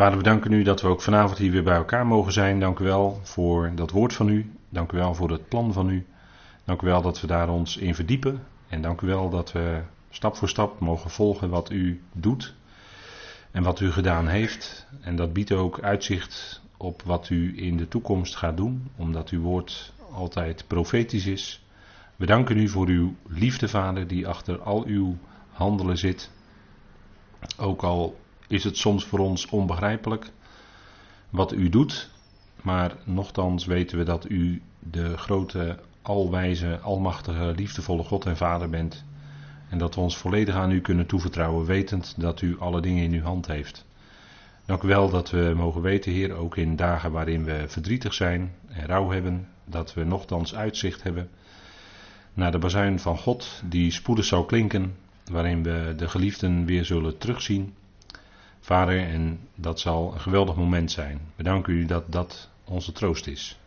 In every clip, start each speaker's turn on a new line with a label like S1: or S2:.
S1: Vader, we danken u dat we ook vanavond hier weer bij elkaar mogen zijn. Dank u wel voor dat woord van u. Dank u wel voor het plan van u. Dank u wel dat we daar ons in verdiepen. En dank u wel dat we stap voor stap mogen volgen wat u doet en wat u gedaan heeft. En dat biedt ook uitzicht op wat u in de toekomst gaat doen, omdat uw woord altijd profetisch is. We danken u voor uw liefde, Vader, die achter al uw handelen zit. Ook al is het soms voor ons onbegrijpelijk wat u doet, maar nochtans weten we dat u de grote, alwijze, almachtige, liefdevolle God en Vader bent. En dat we ons volledig aan u kunnen toevertrouwen, wetend dat u alle dingen in uw hand heeft. Dank u wel dat we mogen weten, Heer, ook in dagen waarin we verdrietig zijn en rouw hebben, dat we nochtans uitzicht hebben naar de bazuin van God, die spoedig zal klinken, waarin we de geliefden weer zullen terugzien. Vader, en dat zal een geweldig moment zijn. We danken u dat dat onze troost is.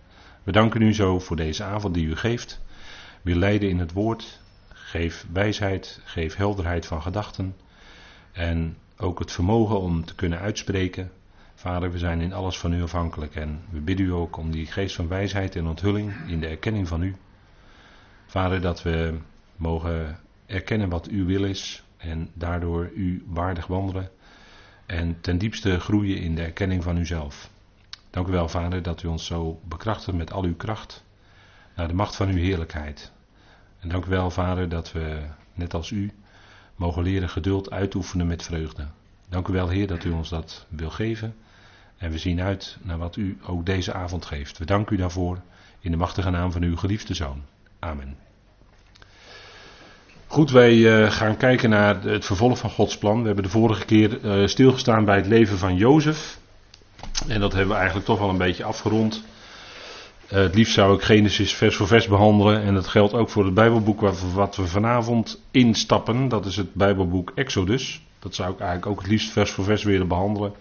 S1: We danken u zo voor deze avond die u geeft. We leiden in het woord. Geef wijsheid, geef helderheid van gedachten. En ook het vermogen om te kunnen uitspreken. Vader, we zijn in alles van u afhankelijk. En we bidden u ook om die geest van wijsheid en onthulling in de erkenning van u. Vader, dat we mogen erkennen wat uw wil is. En daardoor u waardig wandelen en ten diepste groeien in de erkenning van uzelf. Dank u wel, Vader, dat u ons zo bekrachtigt met al uw kracht naar de macht van uw heerlijkheid. En dank u wel, Vader, dat we, net als u, mogen leren geduld uitoefenen met vreugde. Dank u wel, Heer, dat u ons dat wil geven. En we zien uit naar wat u ook deze avond geeft. We danken u daarvoor in de machtige naam van uw geliefde Zoon. Amen. Goed, wij uh, gaan kijken naar het vervolg van Gods plan. We hebben de vorige keer uh, stilgestaan bij het leven van Jozef. En dat hebben we eigenlijk toch wel een beetje afgerond. Uh, het liefst zou ik Genesis vers voor vers behandelen. En dat geldt ook voor het Bijbelboek wat we vanavond instappen. Dat is het Bijbelboek Exodus. Dat zou ik eigenlijk ook het liefst vers voor vers willen behandelen.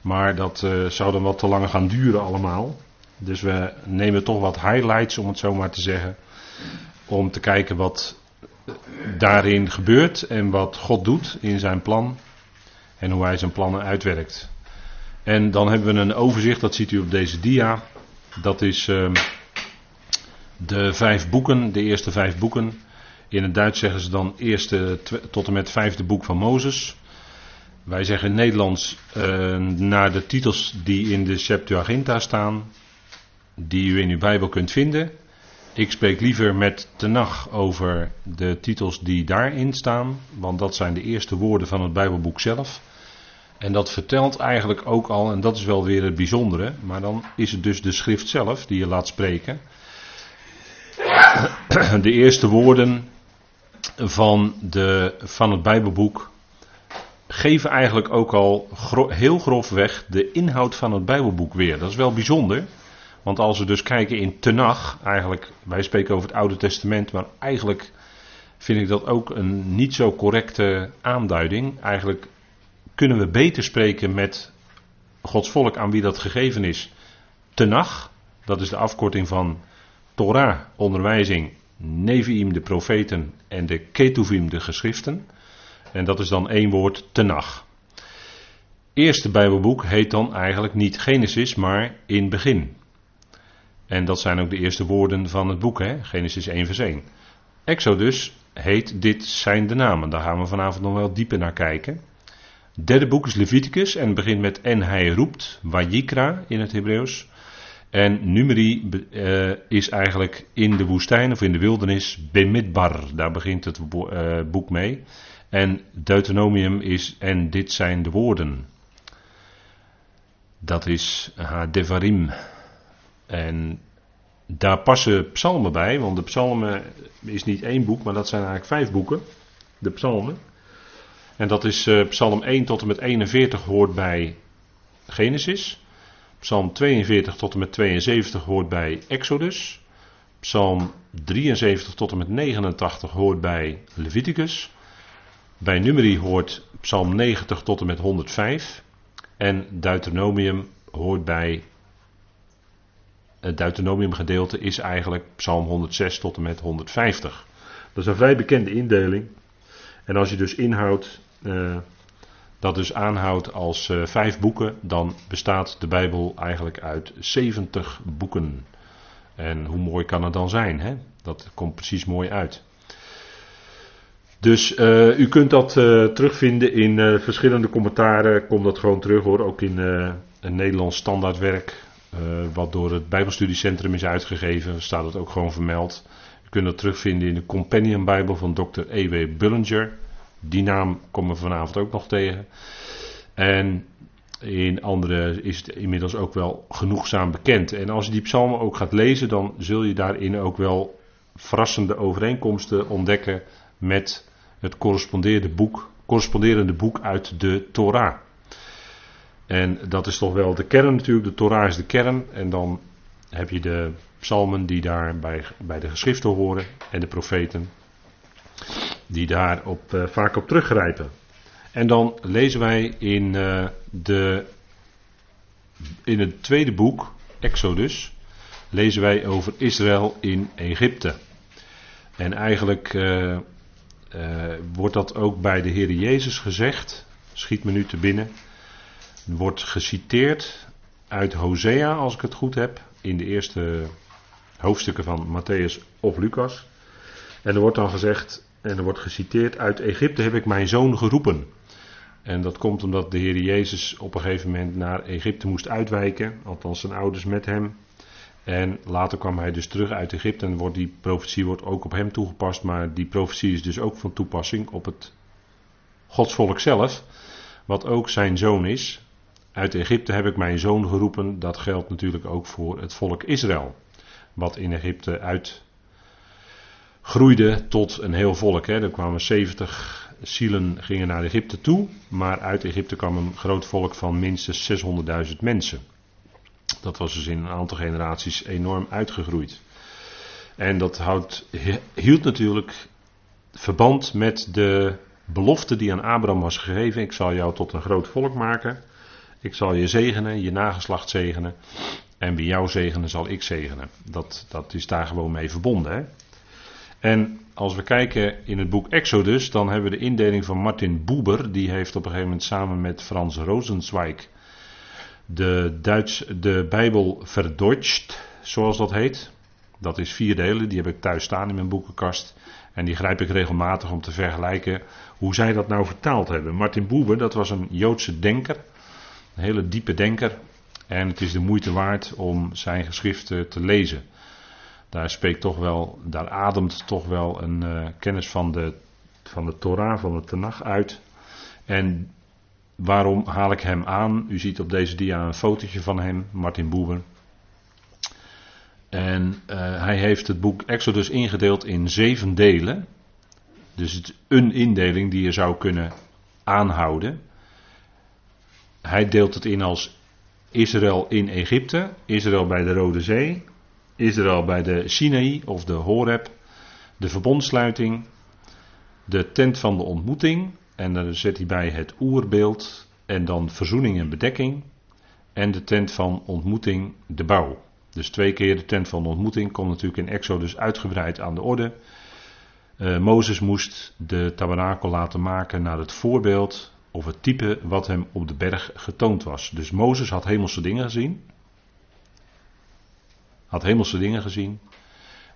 S1: Maar dat zou dan wat te lang gaan duren allemaal. Dus we nemen toch wat highlights, om het zo maar te zeggen. Om te kijken wat daarin gebeurt en wat God doet in zijn plan en hoe hij zijn plannen uitwerkt. En dan hebben we een overzicht, dat ziet u op deze dia. Dat is uh, de vijf boeken, de eerste vijf boeken. In het Duits zeggen ze dan eerste tot en met vijfde boek van Mozes. Wij zeggen in Nederlands uh, naar de titels die in de Septuaginta staan, die u in uw Bijbel kunt vinden. Ik spreek liever met Tenach over de titels die daarin staan, want dat zijn de eerste woorden van het Bijbelboek zelf. En dat vertelt eigenlijk ook al, en dat is wel weer het bijzondere, maar dan is het dus de schrift zelf die je laat spreken. De eerste woorden van, de, van het Bijbelboek geven eigenlijk ook al heel grofweg de inhoud van het Bijbelboek weer. Dat is wel bijzonder. Want als we dus kijken in Tenach, eigenlijk, wij spreken over het Oude Testament, maar eigenlijk vind ik dat ook een niet zo correcte aanduiding. Eigenlijk kunnen we beter spreken met Gods volk aan wie dat gegeven is. Tenach, dat is de afkorting van Torah, onderwijzing, Nevi'im, de profeten en de Ketuvim, de geschriften. En dat is dan één woord, Tenach. Eerste Bijbelboek heet dan eigenlijk niet Genesis, maar in begin. En dat zijn ook de eerste woorden van het boek, hè? Genesis 1 vers 1. Exodus heet dit zijn de namen. Daar gaan we vanavond nog wel dieper naar kijken. Het derde boek is Leviticus en begint met en hij roept, Wajikra in het Hebreeuws. En Numeri uh, is eigenlijk in de woestijn of in de wildernis Bemidbar. Daar begint het uh, boek mee. En Deuteronomium is en dit zijn de woorden. Dat is ha Devarim. En daar passen psalmen bij, want de psalmen is niet één boek, maar dat zijn eigenlijk vijf boeken. De psalmen. En dat is uh, psalm 1 tot en met 41 hoort bij Genesis. Psalm 42 tot en met 72 hoort bij Exodus. Psalm 73 tot en met 89 hoort bij Leviticus. Bij Numeri hoort Psalm 90 tot en met 105. En Deuteronomium hoort bij het Deuteronomium gedeelte is eigenlijk Psalm 106 tot en met 150. Dat is een vrij bekende indeling. En als je dus inhoud uh, dat dus aanhoudt als uh, vijf boeken, dan bestaat de Bijbel eigenlijk uit 70 boeken. En hoe mooi kan het dan zijn? Hè? Dat komt precies mooi uit. Dus uh, u kunt dat terugvinden in verschillende commentaren. Komt dat gewoon terug hoor. Ook in een Nederlands standaardwerk. Wat door het Bijbelstudiecentrum is uitgegeven. Staat het ook gewoon vermeld. U kunt dat terugvinden in de Companion Bijbel van Dr. E.W. Bullinger. Die naam komen we vanavond ook nog tegen. En in andere is het inmiddels ook wel genoegzaam bekend. En als je die psalmen ook gaat lezen, dan zul je daarin ook wel verrassende overeenkomsten ontdekken met het corresponderende boek, corresponderende boek uit de Torah. En dat is toch wel de kern natuurlijk. De Torah is de kern. En dan heb je de psalmen die daar bij, bij de geschriften horen en de profeten die daar op, uh, vaak op teruggrijpen. En dan lezen wij in, uh, de, in het tweede boek, Exodus, lezen wij over Israël in Egypte. En eigenlijk uh, wordt dat ook bij de Heer Jezus gezegd, schiet me nu te binnen, wordt geciteerd uit Hosea, als ik het goed heb, in de eerste hoofdstukken van Matthäus of Lucas. En er wordt dan gezegd, en er wordt geciteerd: Uit Egypte heb ik mijn zoon geroepen. En dat komt omdat de Heer Jezus op een gegeven moment naar Egypte moest uitwijken, althans zijn ouders met hem. En later kwam hij dus terug uit Egypte en wordt die profetie wordt ook op hem toegepast, maar die profetie is dus ook van toepassing op het godsvolk zelf, wat ook zijn zoon is. Uit Egypte heb ik mijn zoon geroepen, dat geldt natuurlijk ook voor het volk Israël, wat in Egypte uit groeide tot een heel volk. Hè. Er kwamen 70 zielen gingen naar Egypte toe, maar uit Egypte kwam een groot volk van minstens 600.000 mensen. Dat was dus in een aantal generaties enorm uitgegroeid. En dat houdt, hield natuurlijk verband met de belofte die aan Abraham was gegeven. Ik zal jou tot een groot volk maken. Ik zal je zegenen, je nageslacht zegenen. En wie jou zegenen, zal ik zegenen. Dat, dat is daar gewoon mee verbonden. Hè? En als we kijken in het boek Exodus, dan hebben we de indeling van Martin Buber. Die heeft op een gegeven moment samen met Frans Rosenzweig de, Duits, de Bijbel verdeutcht, zoals dat heet. Dat is vier delen, die heb ik thuis staan in mijn boekenkast. En die grijp ik regelmatig om te vergelijken hoe zij dat nou vertaald hebben. Martin Buber, dat was een Joodse denker, een hele diepe denker. En het is de moeite waard om zijn geschriften te lezen. Daar spreekt toch wel, daar ademt toch wel een uh, kennis van de, van de Torah, van de Tanach uit. En waarom haal ik hem aan? U ziet op deze dia een fotootje van hem, Martin Boeber. En uh, hij heeft het boek Exodus ingedeeld in zeven delen. Dus het is een indeling die je zou kunnen aanhouden. Hij deelt het in als Israël in Egypte, Israël bij de Rode Zee, Israël bij de Sinaï of de Horeb, de verbondsluiting, de tent van de ontmoeting, en dan zet hij bij het oerbeeld, en dan verzoening en bedekking, en de tent van ontmoeting, de bouw. Dus twee keer de tent van ontmoeting komt natuurlijk in Exodus uitgebreid aan de orde. Uh, Mozes moest de tabernakel laten maken naar het voorbeeld of het type wat hem op de berg getoond was. Dus Mozes had hemelse dingen gezien had hemelse dingen gezien.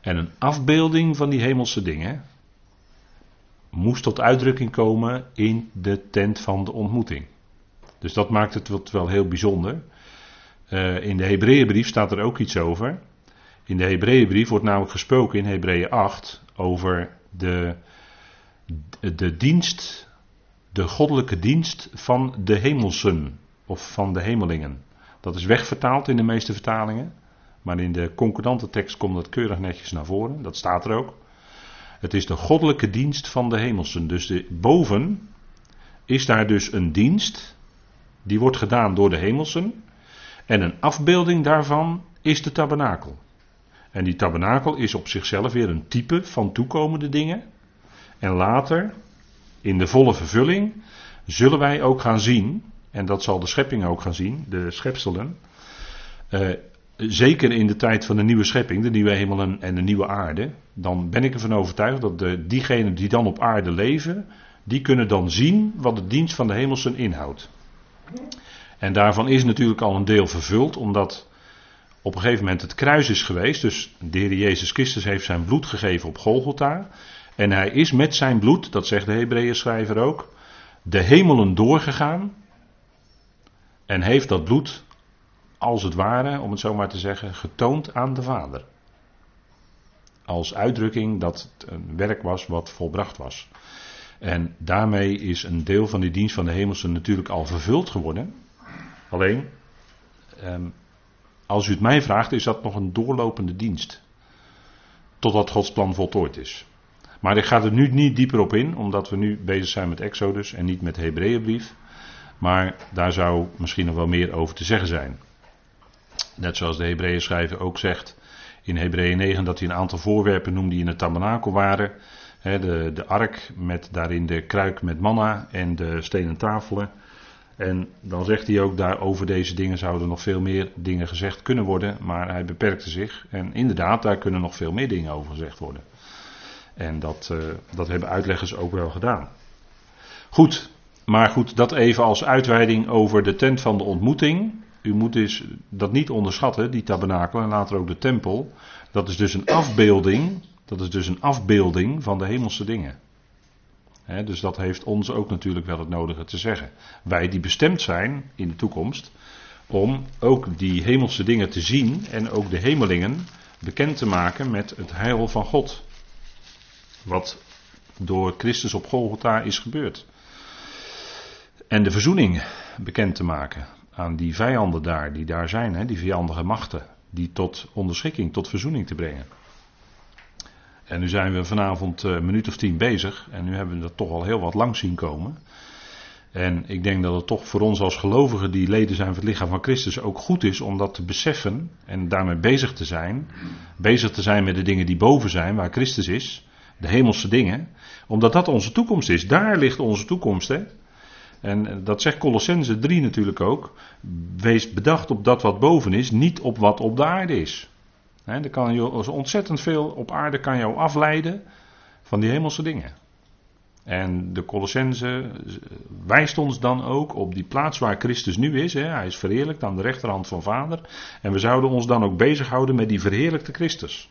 S1: En een afbeelding van die hemelse dingen moest tot uitdrukking komen in de tent van de ontmoeting. Dus dat maakt het wel heel bijzonder. Uh, in de Hebreeënbrief staat er ook iets over. In de Hebreeënbrief wordt namelijk gesproken in Hebreeën 8 over de, de dienst, de goddelijke dienst van de hemelsen of van de hemelingen. Dat is wegvertaald in de meeste vertalingen. Maar in de concordante tekst komt dat keurig netjes naar voren. Dat staat er ook. Het is de goddelijke dienst van de hemelsen. Dus de, boven is daar dus een dienst. Die wordt gedaan door de hemelsen. En een afbeelding daarvan is de tabernakel. En die tabernakel is op zichzelf weer een type van toekomende dingen. En later, in de volle vervulling, zullen wij ook gaan zien, en dat zal de schepping ook gaan zien, de schepselen, uh, zeker in de tijd van de nieuwe schepping, de nieuwe hemel en de nieuwe aarde, dan ben ik ervan overtuigd dat de, diegenen die dan op aarde leven, die kunnen dan zien wat de dienst van de hemelsen inhoudt. En daarvan is natuurlijk al een deel vervuld, omdat op een gegeven moment het kruis is geweest. Dus de Heer Jezus Christus heeft zijn bloed gegeven op Golgotha. En hij is met zijn bloed, dat zegt de Hebreeën schrijver ook, de hemelen doorgegaan. En heeft dat bloed, als het ware, om het zo maar te zeggen, getoond aan de Vader. Als uitdrukking dat het een werk was wat volbracht was. En daarmee is een deel van die dienst van de hemelsen natuurlijk al vervuld geworden. Alleen, ehm, als u het mij vraagt, is dat nog een doorlopende dienst. Totdat Gods plan voltooid is. Maar ik ga er nu niet dieper op in, omdat we nu bezig zijn met Exodus en niet met de Hebreeënbrief. Maar daar zou misschien nog wel meer over te zeggen zijn. Net zoals de Hebreeën schrijver ook zegt in Hebreeën 9 dat hij een aantal voorwerpen noemde die in het tabernakel waren. de, de ark met daarin de kruik met manna en de stenen tafelen. En dan zegt hij ook daar over deze dingen zouden nog veel meer dingen gezegd kunnen worden, maar hij beperkte zich. En inderdaad, daar kunnen nog veel meer dingen over gezegd worden. En dat, uh, dat hebben uitleggers ook wel gedaan. Goed, maar goed, dat even als uitweiding over de tent van de ontmoeting. U moet dus dat niet onderschatten, die tabernakel en later ook de tempel. Dat is dus een afbeelding, dat is dus een afbeelding van de hemelse dingen dus dat heeft ons ook natuurlijk wel het nodige te zeggen. Wij die bestemd zijn in de toekomst om ook die hemelse dingen te zien en ook de hemelingen bekend te maken met het heil van God. Wat door Christus op Golgotha is gebeurd. En de verzoening bekend te maken aan die vijanden daar, die daar zijn, die vijandige machten, die tot onderschikking, tot verzoening te brengen. En nu zijn we vanavond een minuut of tien bezig. En nu hebben we dat toch al heel wat lang zien komen. En ik denk dat het toch voor ons als gelovigen die leden zijn van het lichaam van Christus ook goed is om dat te beseffen en daarmee bezig te zijn. Bezig te zijn met de dingen die boven zijn, waar Christus is. De hemelse dingen. Omdat dat onze toekomst is. Daar ligt onze toekomst. Hè? En dat zegt Colossense 3 natuurlijk ook. Wees bedacht op dat wat boven is, niet op wat op de aarde is. He, er kan je ontzettend veel op aarde kan jou afleiden van die hemelse dingen. En de Colossense wijst ons dan ook op die plaats waar Christus nu is. Hij is verheerlijkt aan de rechterhand van Vader. En we zouden ons dan ook bezighouden met die verheerlijkte Christus.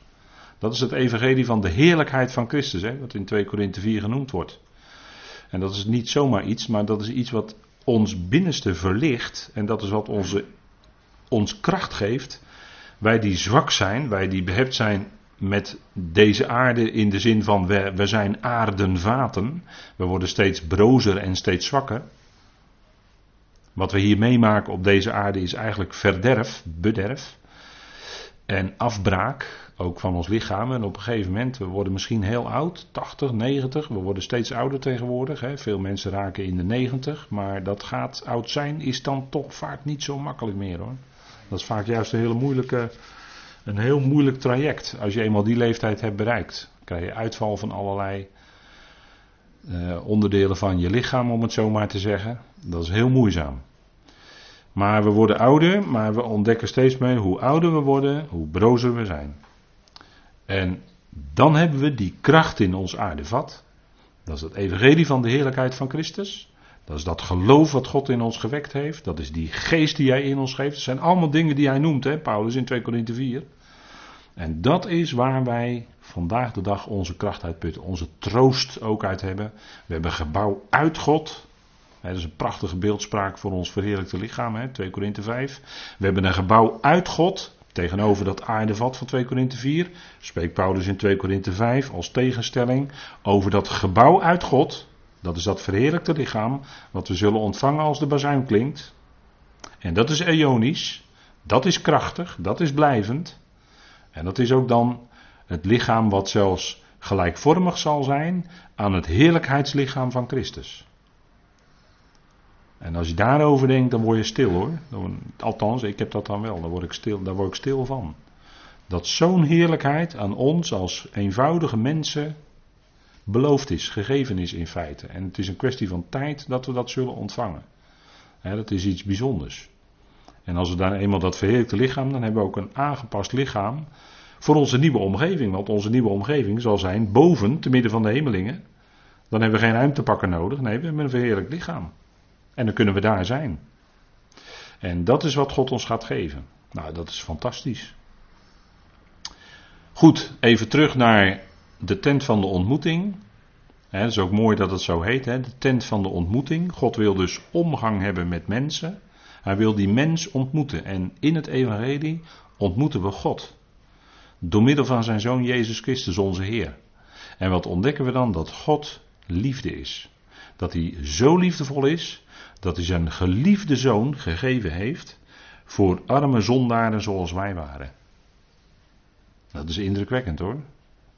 S1: Dat is het evangelie van de heerlijkheid van Christus, hè, wat in 2 Korinthe 4 genoemd wordt. En dat is niet zomaar iets, maar dat is iets wat ons binnenste verlicht. En dat is wat onze, ons kracht geeft wij die zwak zijn, wij die behept zijn met deze aarde in de zin van we, we zijn aardenvaten. We worden steeds brozer en steeds zwakker. Wat we hier meemaken op deze aarde is eigenlijk verderf, bederf. En afbraak, ook van ons lichaam. En op een gegeven moment, we worden misschien heel oud, 80, 90. We worden steeds ouder tegenwoordig. Hè. Veel mensen raken in de 90. Maar dat gaat oud zijn is dan toch vaak niet zo makkelijk meer hoor. Dat is vaak juist een, hele moeilijke, een heel moeilijk traject. Als je eenmaal die leeftijd hebt bereikt, krijg je uitval van allerlei uh, onderdelen van je lichaam, om het zo maar te zeggen. Dat is heel moeizaam. Maar we worden ouder, maar we ontdekken steeds meer hoe ouder we worden, hoe brozer we zijn. En dan hebben we die kracht in ons aardevat. Dat is het evangelie van de heerlijkheid van Christus. Dat is dat geloof wat God in ons gewekt heeft. Dat is die geest die hij in ons geeft. Dat zijn allemaal dingen die hij noemt, hè, Paulus in 2 Korinthe 4. En dat is waar wij vandaag de dag onze kracht uit putten. Onze troost ook uit hebben. We hebben gebouw uit God. dat is een prachtige beeldspraak voor ons verheerlijkte lichaam, hè, 2 Korinthe 5. We hebben een gebouw uit God. Tegenover dat aardevat van 2 Korinthe 4 spreekt Paulus in 2 Korinthe 5 als tegenstelling over dat gebouw uit God. Dat is dat verheerlijkte lichaam wat we zullen ontvangen als de bazuin klinkt. En dat is eonisch, dat is krachtig, dat is blijvend. En dat is ook dan het lichaam wat zelfs gelijkvormig zal zijn aan het heerlijkheidslichaam van Christus. En als je daarover denkt, dan word je stil hoor. althans, ik heb dat dan wel, daar word ik stil, daar word ik stil van. Dat zo'n heerlijkheid aan ons als eenvoudige mensen beloofd is, gegeven is in feite. En het is een kwestie van tijd dat we dat zullen ontvangen. dat is iets bijzonders. En als we dan eenmaal dat verheerlijkte lichaam, dan hebben we ook een aangepast lichaam voor onze nieuwe omgeving. Want onze nieuwe omgeving zal zijn boven, te midden van de hemelingen. Dan hebben we geen ruimtepakken nodig. Nee, we hebben een verheerlijk lichaam. En dan kunnen we daar zijn. En dat is wat God ons gaat geven. Nou, dat is fantastisch. Goed, even terug naar de tent van de ontmoeting. Het is ook mooi dat het zo heet, de tent van de ontmoeting. God wil dus omgang hebben met mensen. Hij wil die mens ontmoeten. En in het evangelie ontmoeten we God. Door middel van zijn zoon Jezus Christus, onze Heer. En wat ontdekken we dan? Dat God liefde is. Dat hij zo liefdevol is, dat hij zijn geliefde zoon gegeven heeft voor arme zondaren zoals wij waren. Dat is indrukwekkend hoor.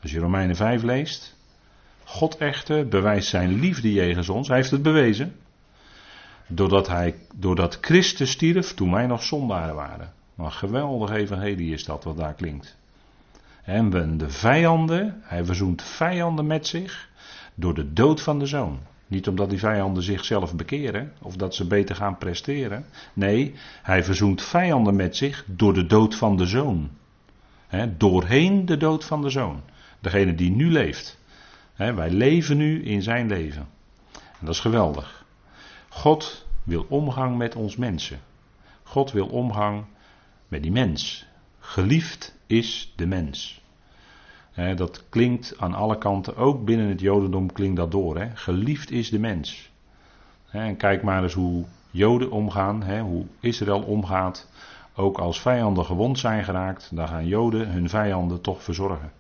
S1: Als je Romeinen 5 leest, God echter bewijst zijn liefde jegens ons. Hij heeft het bewezen. Doordat, hij, doordat Christus stierf toen wij nog zondaren waren. Een geweldig evangelie is dat wat daar klinkt. En de vijanden, hij verzoent vijanden met zich door de dood van de zoon. Niet omdat die vijanden zichzelf bekeren of dat ze beter gaan presteren. Nee, hij verzoent vijanden met zich door de dood van de zoon. doorheen de dood van de zoon. Degene die nu leeft. wij leven nu in zijn leven. En dat is geweldig. God wil omgang met ons mensen. God wil omgang met die mens. Geliefd is de mens. Dat klinkt aan alle kanten, ook binnen het Jodendom klinkt dat door. Geliefd is de mens. en kijk maar eens hoe Joden omgaan, hoe Israël omgaat. Ook als vijanden gewond zijn geraakt, dan gaan Joden hun vijanden toch verzorgen.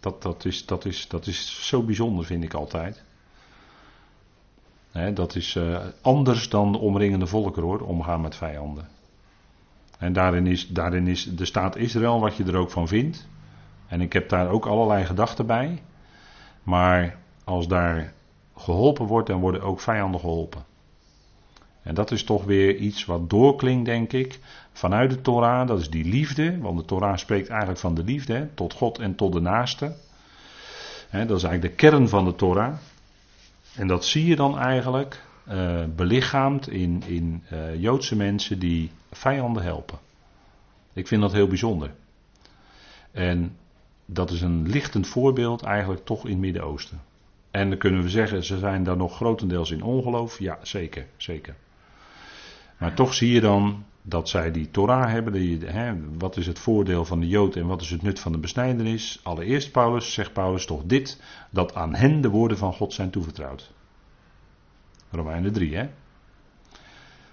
S1: Dat, dat, is, dat, is, dat is zo bijzonder, vind ik altijd. dat is uh, anders dan de omringende volkeren hoor, omgaan met vijanden. En daarin is, daarin is de staat Israël, wat je er ook van vindt. En ik heb daar ook allerlei gedachten bij. Maar als daar geholpen wordt, dan worden ook vijanden geholpen. En dat is toch weer iets wat doorklinkt, denk ik, vanuit de Torah. Dat is die liefde, want de Torah spreekt eigenlijk van de liefde, tot God en tot de naaste. dat is eigenlijk de kern van de Torah. En dat zie je dan eigenlijk uh, belichaamd in, in uh, Joodse mensen die vijanden helpen. Ik vind dat heel bijzonder. En dat is een lichtend voorbeeld eigenlijk toch in het Midden-Oosten. En dan kunnen we zeggen, ze zijn daar nog grotendeels in ongeloof. Ja, zeker, zeker. Maar toch zie je dan dat zij die Torah hebben. Die, hè, wat is het voordeel van de Jood en wat is het nut van de besnijdenis? Allereerst, Paulus, zegt Paulus toch dit: dat aan hen de woorden van God zijn toevertrouwd. Romeinen 3, hè?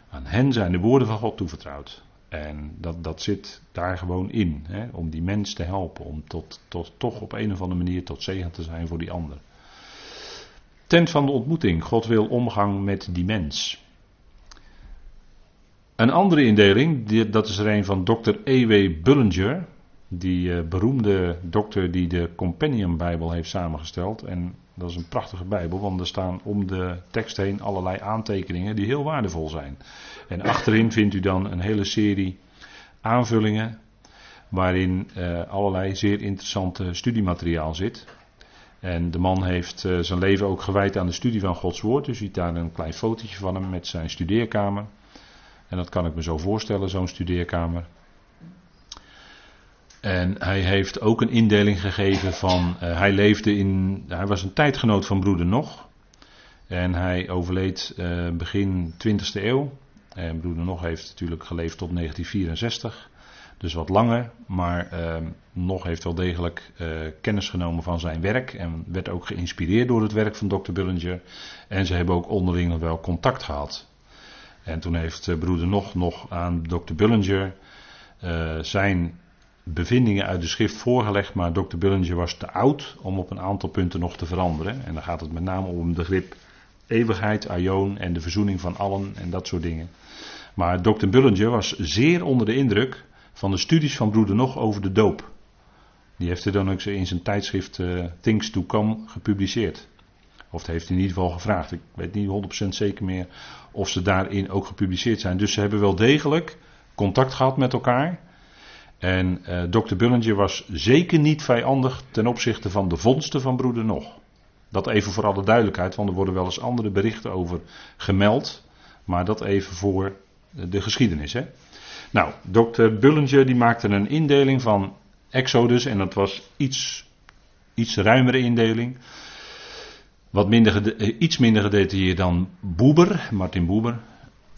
S1: Aan hen zijn de woorden van God toevertrouwd. En dat, dat zit daar gewoon in, hè? om die mens te helpen, om tot, tot, toch op een of andere manier tot zegen te zijn voor die ander. Tent van de ontmoeting, God wil omgang met die mens. Een andere indeling, dat is er een van Dr. E.W. Bullinger, die uh, beroemde dokter die de Companion Bijbel heeft samengesteld. En dat is een prachtige Bijbel, want er staan om de tekst heen allerlei aantekeningen die heel waardevol zijn. En achterin vindt u dan een hele serie aanvullingen waarin uh, allerlei zeer interessante studiemateriaal zit. En de man heeft uh, zijn leven ook gewijd aan de studie van Gods Woord. U ziet daar een klein fotootje van hem met zijn studeerkamer. En dat kan ik me zo voorstellen, zo'n studeerkamer. En hij heeft ook een indeling gegeven van. Uh, hij leefde in. Hij was een tijdgenoot van broeder Nog. En hij overleed uh, begin 20e eeuw. En broeder Nog heeft natuurlijk geleefd tot 1964. Dus wat langer. Maar uh, Nog heeft wel degelijk kennis genomen van zijn werk. En werd ook geïnspireerd door het werk van Dr. Bullinger. En ze hebben ook onderling wel contact gehad. En toen heeft broeder Nog nog aan Dr. Bullinger zijn bevindingen uit de schrift voorgelegd, maar Dr. Bullinger was te oud om op een aantal punten nog te veranderen. En dan gaat het met name om de grip eeuwigheid, aion en de verzoening van allen en dat soort dingen. Maar Dr. Bullinger was zeer onder de indruk van de studies van broeder Nog over de doop. Die heeft hij dan ook in zijn tijdschrift uh, Things to Come gepubliceerd. Of heeft hij in ieder geval gevraagd. Ik weet niet 100% zeker meer of ze daarin ook gepubliceerd zijn. Dus ze hebben wel degelijk contact gehad met elkaar. En uh, eh, Dr. Bullinger was zeker niet vijandig ten opzichte van de vondsten van broeder Nog. Dat even voor alle duidelijkheid, want er worden wel eens andere berichten over gemeld. Maar dat even voor de geschiedenis. Hè? Nou, Dr. Bullinger die maakte een indeling van Exodus en dat was iets, iets ruimere indeling. Wat minder, iets minder gedetailleerd dan Boeber, Martin Boeber.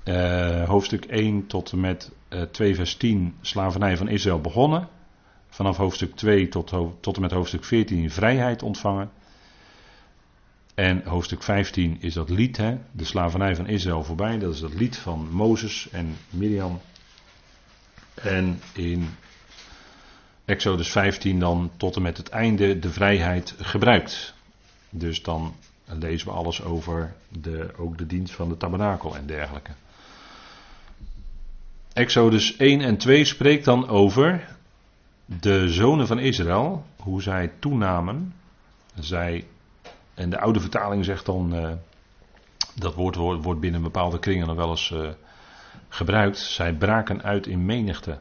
S1: Uh, hoofdstuk 1 tot en met 2 vers 10, slavernij van Israël begonnen. Vanaf hoofdstuk 2 tot, tot en met hoofdstuk 14 vrijheid ontvangen. En hoofdstuk 15 is dat lied, hè, de slavernij van Israël voorbij. Dat is dat lied van Mozes en Miriam. En in Exodus 15 dan tot en met het einde de vrijheid gebruikt. Dus dan lezen we alles over de, ook de dienst van de tabernakel en dergelijke. Exodus 1 en 2 spreekt dan over de zonen van Israël, hoe zij toenamen. Zij, en de oude vertaling zegt dan, uh, dat woord wordt binnen bepaalde kringen nog wel eens uh, gebruikt. Zij braken uit in menigte.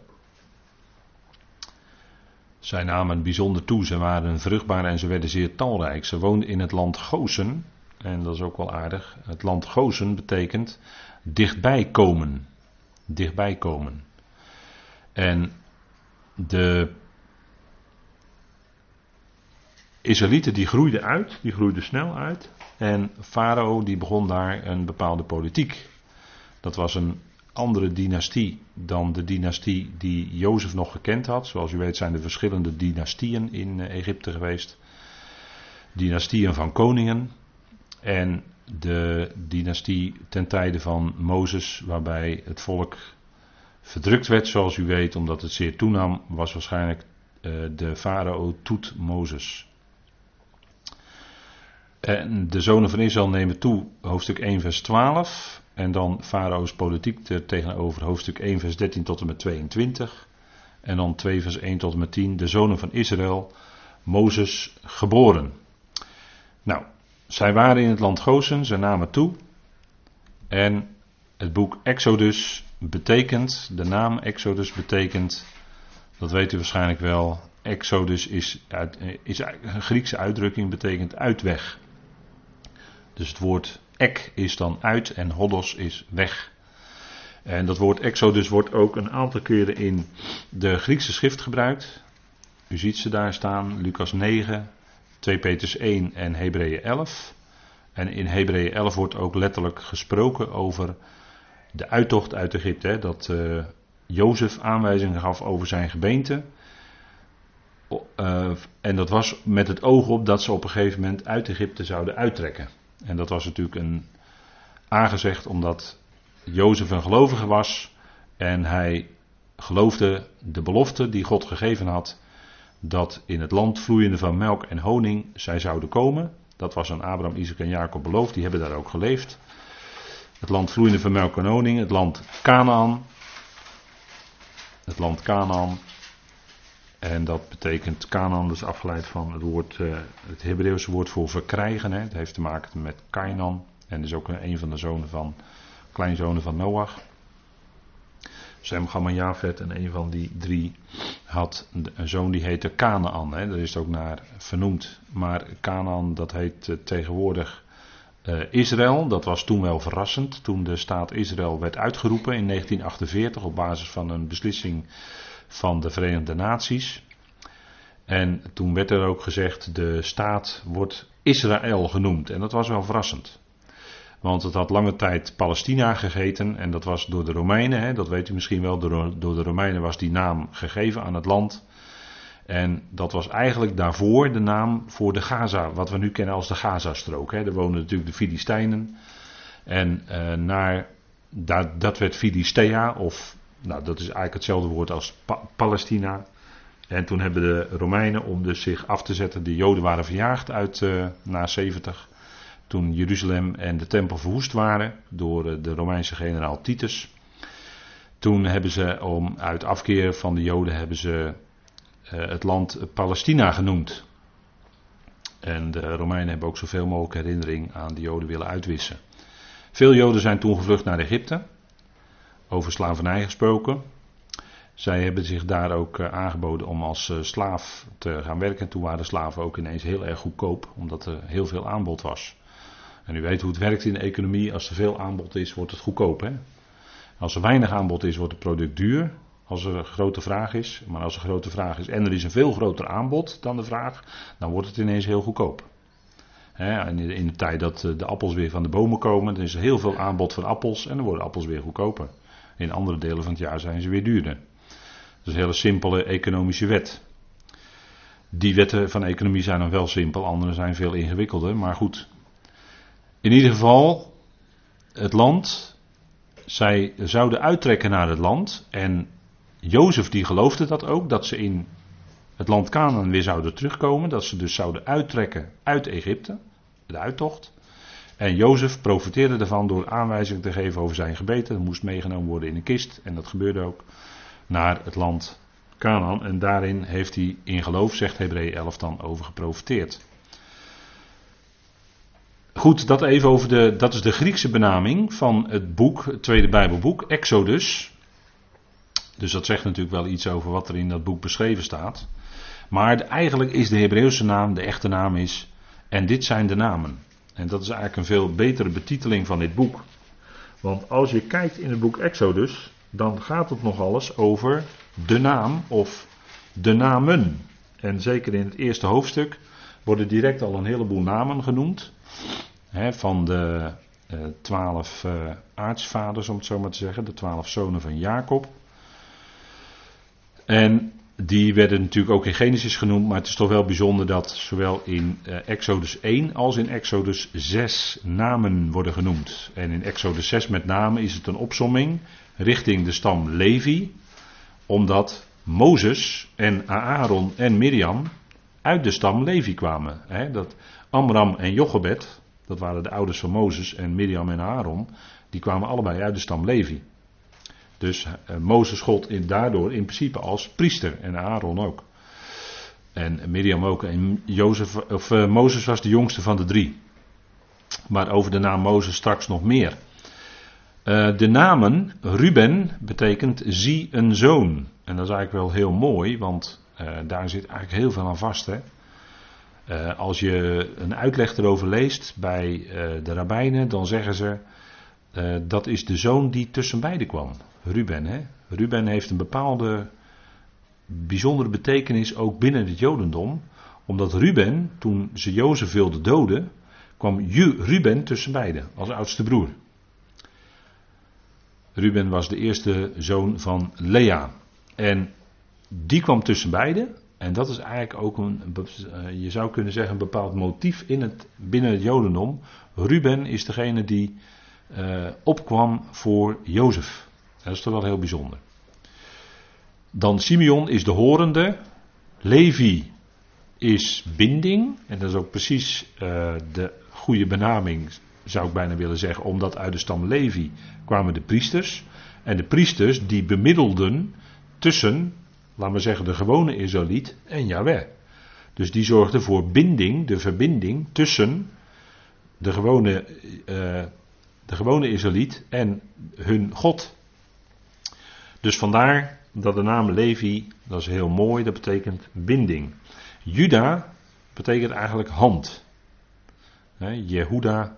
S1: Zij namen bijzonder toe, ze waren vruchtbaar en ze werden zeer talrijk. Ze woonden in het land Gozen, en dat is ook wel aardig. Het land Gozen betekent dichtbij komen. Dichtbij komen. En de Israëlieten die groeiden uit, die groeiden snel uit. En Farao die begon daar een bepaalde politiek. Dat was een andere dynastie dan de dynastie die Jozef nog gekend had. Zoals u weet zijn er verschillende dynastieën in eh, Egypte geweest. Dynastieën van koningen. En de dynastie ten tijde van Mozes, waarbij het volk verdrukt werd, zoals u weet, omdat het zeer toenam, was waarschijnlijk uh, de farao Toet Mozes. En de zonen van Israël nemen toe, hoofdstuk 1, vers 12. En dan Farao's politiek er tegenover hoofdstuk 1, vers 13 tot en met 22. En dan 2, vers 1 tot en met 10. De zonen van Israël, Mozes geboren. Nou, zij waren in het land Gozen, ze namen toe. En het boek Exodus betekent, de naam Exodus betekent, dat weet u waarschijnlijk wel. Exodus is, is een Griekse uitdrukking, betekent uitweg. Dus het woord ek is dan uit en hodos is weg. En dat woord exodus wordt ook een aantal keren in de Griekse schrift gebruikt. U ziet ze daar staan, Lucas 9, 2 Petrus 1 en Hebreeën 11. En in Hebreeën 11 wordt ook letterlijk gesproken over de uittocht uit Egypte. Dat uh, Jozef aanwijzingen gaf over zijn gebeente. Uh, en dat was met het oog op dat ze op een gegeven moment uit Egypte zouden uittrekken. En dat was natuurlijk een aangezegd omdat Jozef een gelovige was en hij geloofde de belofte die God gegeven had dat in het land vloeiende van melk en honing zij zouden komen. Dat was aan Abraham, Isaac en Jacob beloofd, die hebben daar ook geleefd. Het land vloeiende van melk en honing, het land Canaan. Het land Canaan. En dat betekent Canaan, dus afgeleid van het woord, uh, het Hebreeuwse woord voor verkrijgen. Hè. Het heeft te maken met Kainan. En is ook een van de zonen van, kleinzonen van Noach. Sem, Gam en Jafet. En een van die drie had een zoon die heette Canaan. Hè. Daar is het ook naar vernoemd. Maar Canaan, dat heet uh, tegenwoordig uh, Israël. Dat was toen wel verrassend. Toen de staat Israël werd uitgeroepen in 1948 op basis van een beslissing van de Verenigde Naties. En toen werd er ook gezegd, de staat wordt Israël genoemd. En dat was wel verrassend. Want het had lange tijd Palestina gegeten en dat was door de Romeinen, hè, dat weet u misschien wel, door de Romeinen was die naam gegeven aan het land. En dat was eigenlijk daarvoor de naam voor de Gaza, wat we nu kennen als de Gazastrook. Daar woonden natuurlijk de Filistijnen. En uh, naar, dat, dat werd Filistea of nou, dat is eigenlijk hetzelfde woord als Palestina. En toen hebben de Romeinen, om dus zich af te zetten, de Joden waren verjaagd uit uh, na 70. Toen Jeruzalem en de tempel verwoest waren door uh, de Romeinse generaal Titus. Toen hebben ze, om uit afkeer van de Joden, hebben ze uh, het land Palestina genoemd. En de Romeinen hebben ook zoveel mogelijk herinnering aan de Joden willen uitwissen. Veel Joden zijn toen gevlucht naar Egypte over slavernij gesproken. Zij hebben zich daar ook eh, aangeboden om als eh, slaaf te gaan werken. Toen waren slaven ook ineens heel erg goedkoop, omdat er heel veel aanbod was. En u weet hoe het werkt in de economie. Als er veel aanbod is, wordt het goedkoop. Hè? Als er weinig aanbod is, wordt het product duur. Als er een grote vraag is. Maar als er een grote vraag is en er is een veel groter aanbod dan de vraag, dan wordt het ineens heel goedkoop. en in de tijd dat de appels weer van de bomen komen, er is heel veel aanbod van appels en dan worden appels weer goedkoper. In andere delen van het jaar zijn ze weer duurder. Dat is een hele simpele economische wet. Die wetten van economie zijn dan wel simpel, andere zijn veel ingewikkelder, maar goed. In ieder geval, het land, zij zouden uittrekken naar het land en Jozef die geloofde dat ook, dat ze in het land Canaan weer zouden terugkomen, dat ze dus zouden uittrekken uit Egypte, de uittocht. En Jozef profiteerde ervan door aanwijzingen te geven over zijn gebeten. Dat moest meegenomen worden in een kist, en dat gebeurde ook, naar het land Canaan. En daarin heeft hij in geloof, zegt Hebreeën 11 dan, over geprofiteerd. Goed, dat even over de, dat is de Griekse benaming van het boek, het tweede Bijbelboek, Exodus. Dus dat zegt natuurlijk wel iets over wat er in dat boek beschreven staat. Maar eigenlijk is de Hebreeuwse naam, de echte naam is, en dit zijn de namen. En dat is eigenlijk een veel betere betiteling van dit boek. Want als je kijkt in het boek Exodus, dan gaat het nog alles over de naam of de namen. En zeker in het eerste hoofdstuk worden direct al een heleboel namen genoemd. Hè, van de eh, twaalf uh, aartsvaders, om het zo maar te zeggen, de twaalf zonen van Jacob. En die werden natuurlijk ook in Genesis genoemd, maar het is toch wel bijzonder dat zowel in uh, Exodus 1 als in Exodus 6 namen worden genoemd. En in Exodus 6 met name is het een opsomming richting de stam Levi, omdat Mozes en Aaron en Miriam uit de stam Levi kwamen. He, dat Amram en Jochebed, dat waren de ouders van Mozes en Miriam en Aaron, die kwamen allebei uit de stam Levi. Dus uh, Mozes gold daardoor in principe als priester en Aaron ook. En Miriam ook. En Jozef, of, uh, Mozes was de jongste van de drie. Maar over de naam Mozes straks nog meer. Uh, de namen Ruben betekent zie een zoon. En dat is eigenlijk wel heel mooi, want daar zit eigenlijk heel veel aan vast. Hè? Als je een uitleg erover leest bij de rabbijnen, dan zeggen ze dat is de zoon die tussen beiden kwam. Ruben. Hè? Ruben heeft een bepaalde bijzondere betekenis ook binnen het Jodendom. Omdat Ruben, toen ze Jozef wilde doden, kwam Ruben tussen beiden als oudste broer. Ruben was de eerste zoon van Lea. En die kwam tussen beiden. En dat is eigenlijk ook een, eh, je zou kunnen zeggen, een bepaald motief in het, binnen het Jodendom. Ruben is degene die uh, opkwam voor Jozef. Dat is toch wel heel bijzonder. Dan Simeon is de horende. Levi is binding. En dat is ook precies uh, de goede benaming, zou ik bijna willen zeggen. Omdat uit de stam Levi kwamen de priesters. En de priesters die bemiddelden tussen, laten we zeggen, de gewone Israëliet en Yahweh. Dus die zorgden voor binding, de verbinding tussen de gewone, uh, de gewone Israëliet en hun God. Dus vandaar dat de naam Levi, dat is heel mooi, dat betekent binding. Juda betekent eigenlijk hand. Jehuda,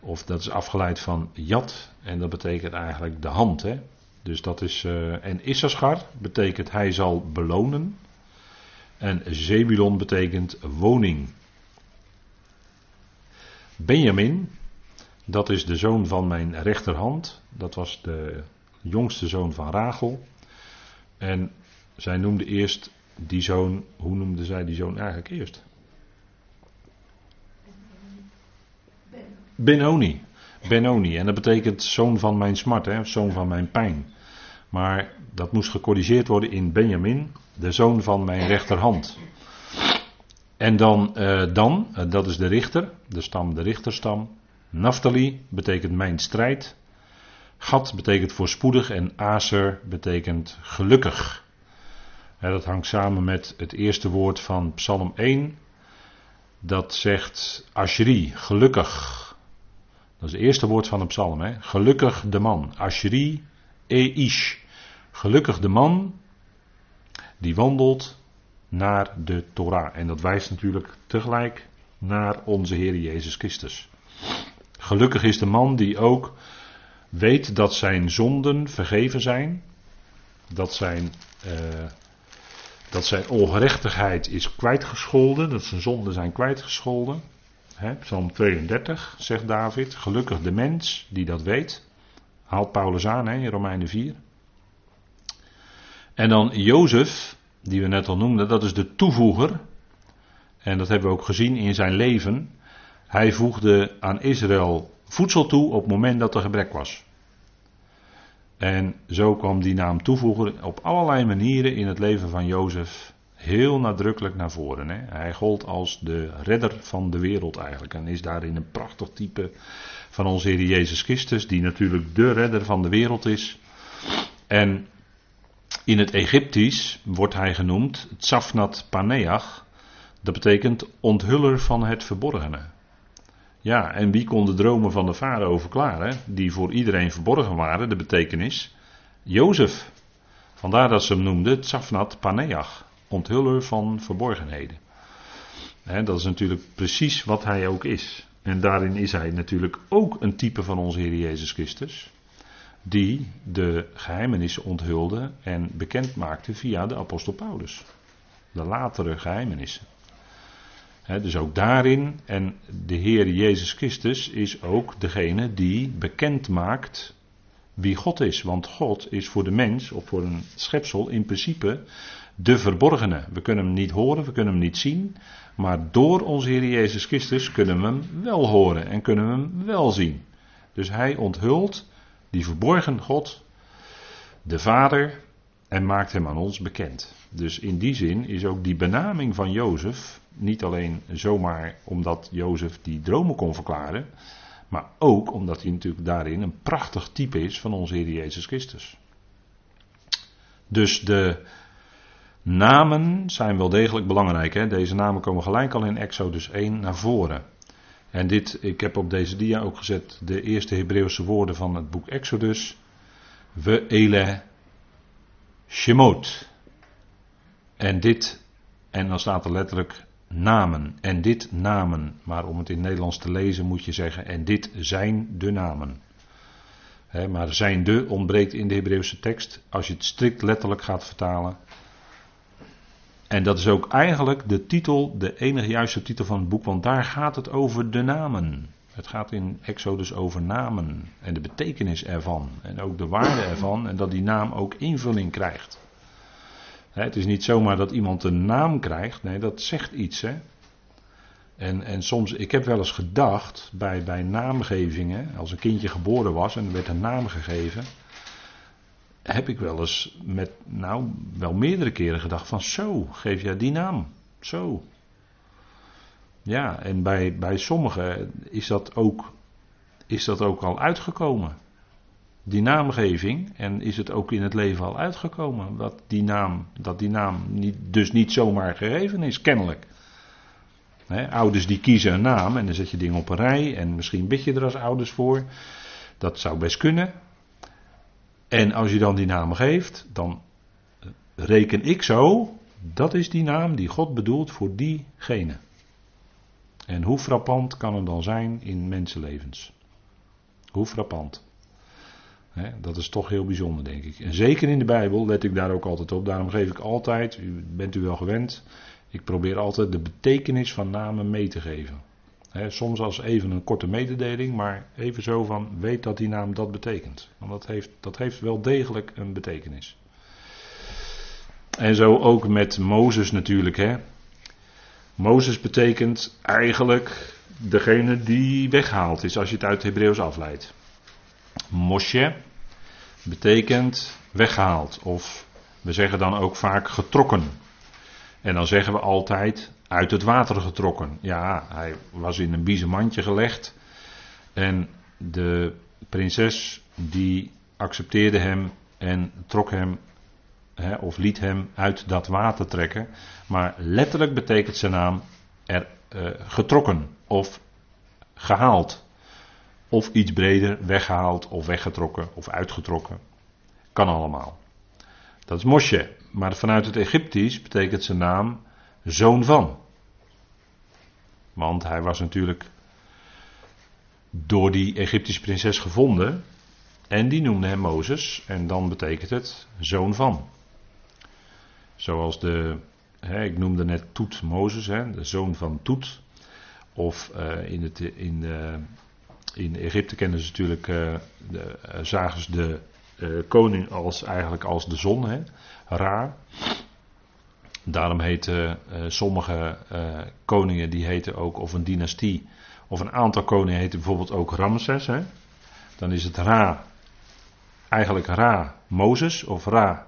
S1: of dat is afgeleid van Jad, en dat betekent eigenlijk de hand. Hè? Dus dat is, uh, en Issachar betekent hij zal belonen. En Zebulon betekent woning. Benjamin, dat is de zoon van mijn rechterhand. Dat was de jongste zoon van Rachel. En zij noemde eerst die zoon, hoe noemde zij die zoon eigenlijk eerst? Benoni. Benoni. En dat betekent zoon van mijn smart, hè, zoon van mijn pijn. Maar dat moest gecorrigeerd worden in Benjamin, de zoon van mijn rechterhand. En dan, uh, dan uh, dat is de richter, de stam, de richterstam. Naphtali betekent mijn strijd. Gad betekent voorspoedig en Aser betekent gelukkig. dat hangt samen met het eerste woord van Psalm 1. Dat zegt Ashri, gelukkig. Dat is het eerste woord van de psalm. Hè? Gelukkig de man. Ashri eish. Gelukkig de man die wandelt naar de Torah. En dat wijst natuurlijk tegelijk naar onze Heer Jezus Christus. Gelukkig is de man die ook weet dat zijn zonden vergeven zijn, dat zijn, uh, dat zijn ongerechtigheid is kwijtgescholden, dat zijn zonden zijn kwijtgescholden. Psalm 32 zegt David, gelukkig de mens die dat weet. Haalt Paulus aan hè, in Romeinen 4. En dan Jozef, die we net al noemden, dat is de toevoeger. En dat hebben we ook gezien in zijn leven. Hij voegde aan Israël voedsel toe op het moment dat er gebrek was. En zo kwam die naam toevoegen op allerlei manieren in het leven van Jozef heel nadrukkelijk naar voren. Hè. Hij gold als de redder van de wereld eigenlijk. En is daarin een prachtig type van onze Heer Jezus Christus, die natuurlijk de redder van de wereld is. En in het Egyptisch wordt hij genoemd Tsafnat Paneach. Dat betekent onthuller van het verborgene. Ja, en wie kon de dromen van de farao verklaren, die voor iedereen verborgen waren, de betekenis? Jozef. Vandaar dat ze hem noemden Tsafnat Paneach, onthuller van verborgenheden. dat is natuurlijk precies wat hij ook is. En daarin is hij natuurlijk ook een type van onze Heer Jezus Christus, die de geheimenissen onthulde en bekend maakte via de apostel Paulus. De latere geheimenissen dus ook daarin, en de Heer Jezus Christus is ook degene die bekend maakt wie God is. Want God is voor de mens, of voor een schepsel, in principe de verborgene. We kunnen hem niet horen, we kunnen hem niet zien, maar door onze Heer Jezus Christus kunnen we hem wel horen en kunnen we hem wel zien. Dus hij onthult die verborgen God, de Vader, en maakt hem aan ons bekend. Dus in die zin is ook die benaming van Jozef niet alleen zomaar omdat Jozef die dromen kon verklaren, maar ook omdat hij natuurlijk daarin een prachtig type is van onze Heer Jezus Christus. Dus de namen zijn wel degelijk belangrijk. Hè? Deze namen komen gelijk al in Exodus 1 naar voren. En dit, ik heb op deze dia ook gezet de eerste Hebreeuwse woorden van het boek Exodus. We ele Shemot. En dit, en dan staat er letterlijk namen. En dit namen. Maar om het in Nederlands te lezen moet je zeggen, en dit zijn de namen. maar zijn de ontbreekt in de Hebreeuwse tekst. Als je het strikt letterlijk gaat vertalen. En dat is ook eigenlijk de titel, de enige juiste titel van het boek, want daar gaat het over de namen. Het gaat in Exodus over namen en de betekenis ervan en ook de waarde ervan en dat die naam ook invulling krijgt. Het is niet zomaar dat iemand een naam krijgt, nee, dat zegt iets. Hè? En, en soms, ik heb wel eens gedacht bij, bij naamgevingen, als een kindje geboren was en er werd een naam gegeven, heb ik wel eens met, nou, wel meerdere keren gedacht van zo, geef jij die naam, zo. Ja, en bij, bij sommigen is dat, ook, is dat ook al uitgekomen die naamgeving en is het ook in het leven al uitgekomen dat die naam, dat die naam niet, dus niet zomaar gegeven is, kennelijk. ouders die kiezen een naam en dan zet je dingen op een rij en misschien bid je er als ouders voor. Dat zou best kunnen. En als je dan die naam geeft, dan reken ik zo, dat is die naam die God bedoelt voor diegene. En hoe frappant kan het dan zijn in mensenlevens? Hoe frappant dat is toch heel bijzonder, denk ik. En zeker in de Bijbel let ik daar ook altijd op. Daarom geef ik altijd, u bent u wel gewend, ik probeer altijd de betekenis van namen mee te geven. Soms als even een korte mededeling, maar even zo van weet dat die naam dat betekent. Want dat heeft, dat heeft wel degelijk een betekenis. En zo ook met Mozes natuurlijk. Hè. Mozes betekent eigenlijk degene die weggehaald is als je het uit het Hebreeuws afleidt. Moshe betekent weggehaald. Of we zeggen dan ook vaak getrokken. En dan zeggen we altijd uit het water getrokken. Ja, hij was in een biezenmandje gelegd. En de prinses die accepteerde hem en trok hem hè, of liet hem uit dat water trekken. Maar letterlijk betekent zijn naam er uh, getrokken of gehaald. Of iets breder, weggehaald of weggetrokken of uitgetrokken. Kan allemaal. Dat is Moshe. Maar vanuit het Egyptisch betekent zijn naam zoon van. Want hij was natuurlijk door die Egyptische prinses gevonden. En die noemde hem Mozes. En dan betekent het zoon van. Zoals de, hè, ik noemde net Toet Mozes, hè, de zoon van Toet. Of uh, in, het, in, uh, in Egypte kennen ze natuurlijk, uh, de, zagen ze de koning als, eigenlijk als de zon, hè? Ra. Daarom heten sommige koningen, die heten ook, of een dynastie, of een aantal koningen heten bijvoorbeeld ook Ramses. Hè? Dan is het Ra, eigenlijk Ra Mozes, of Ra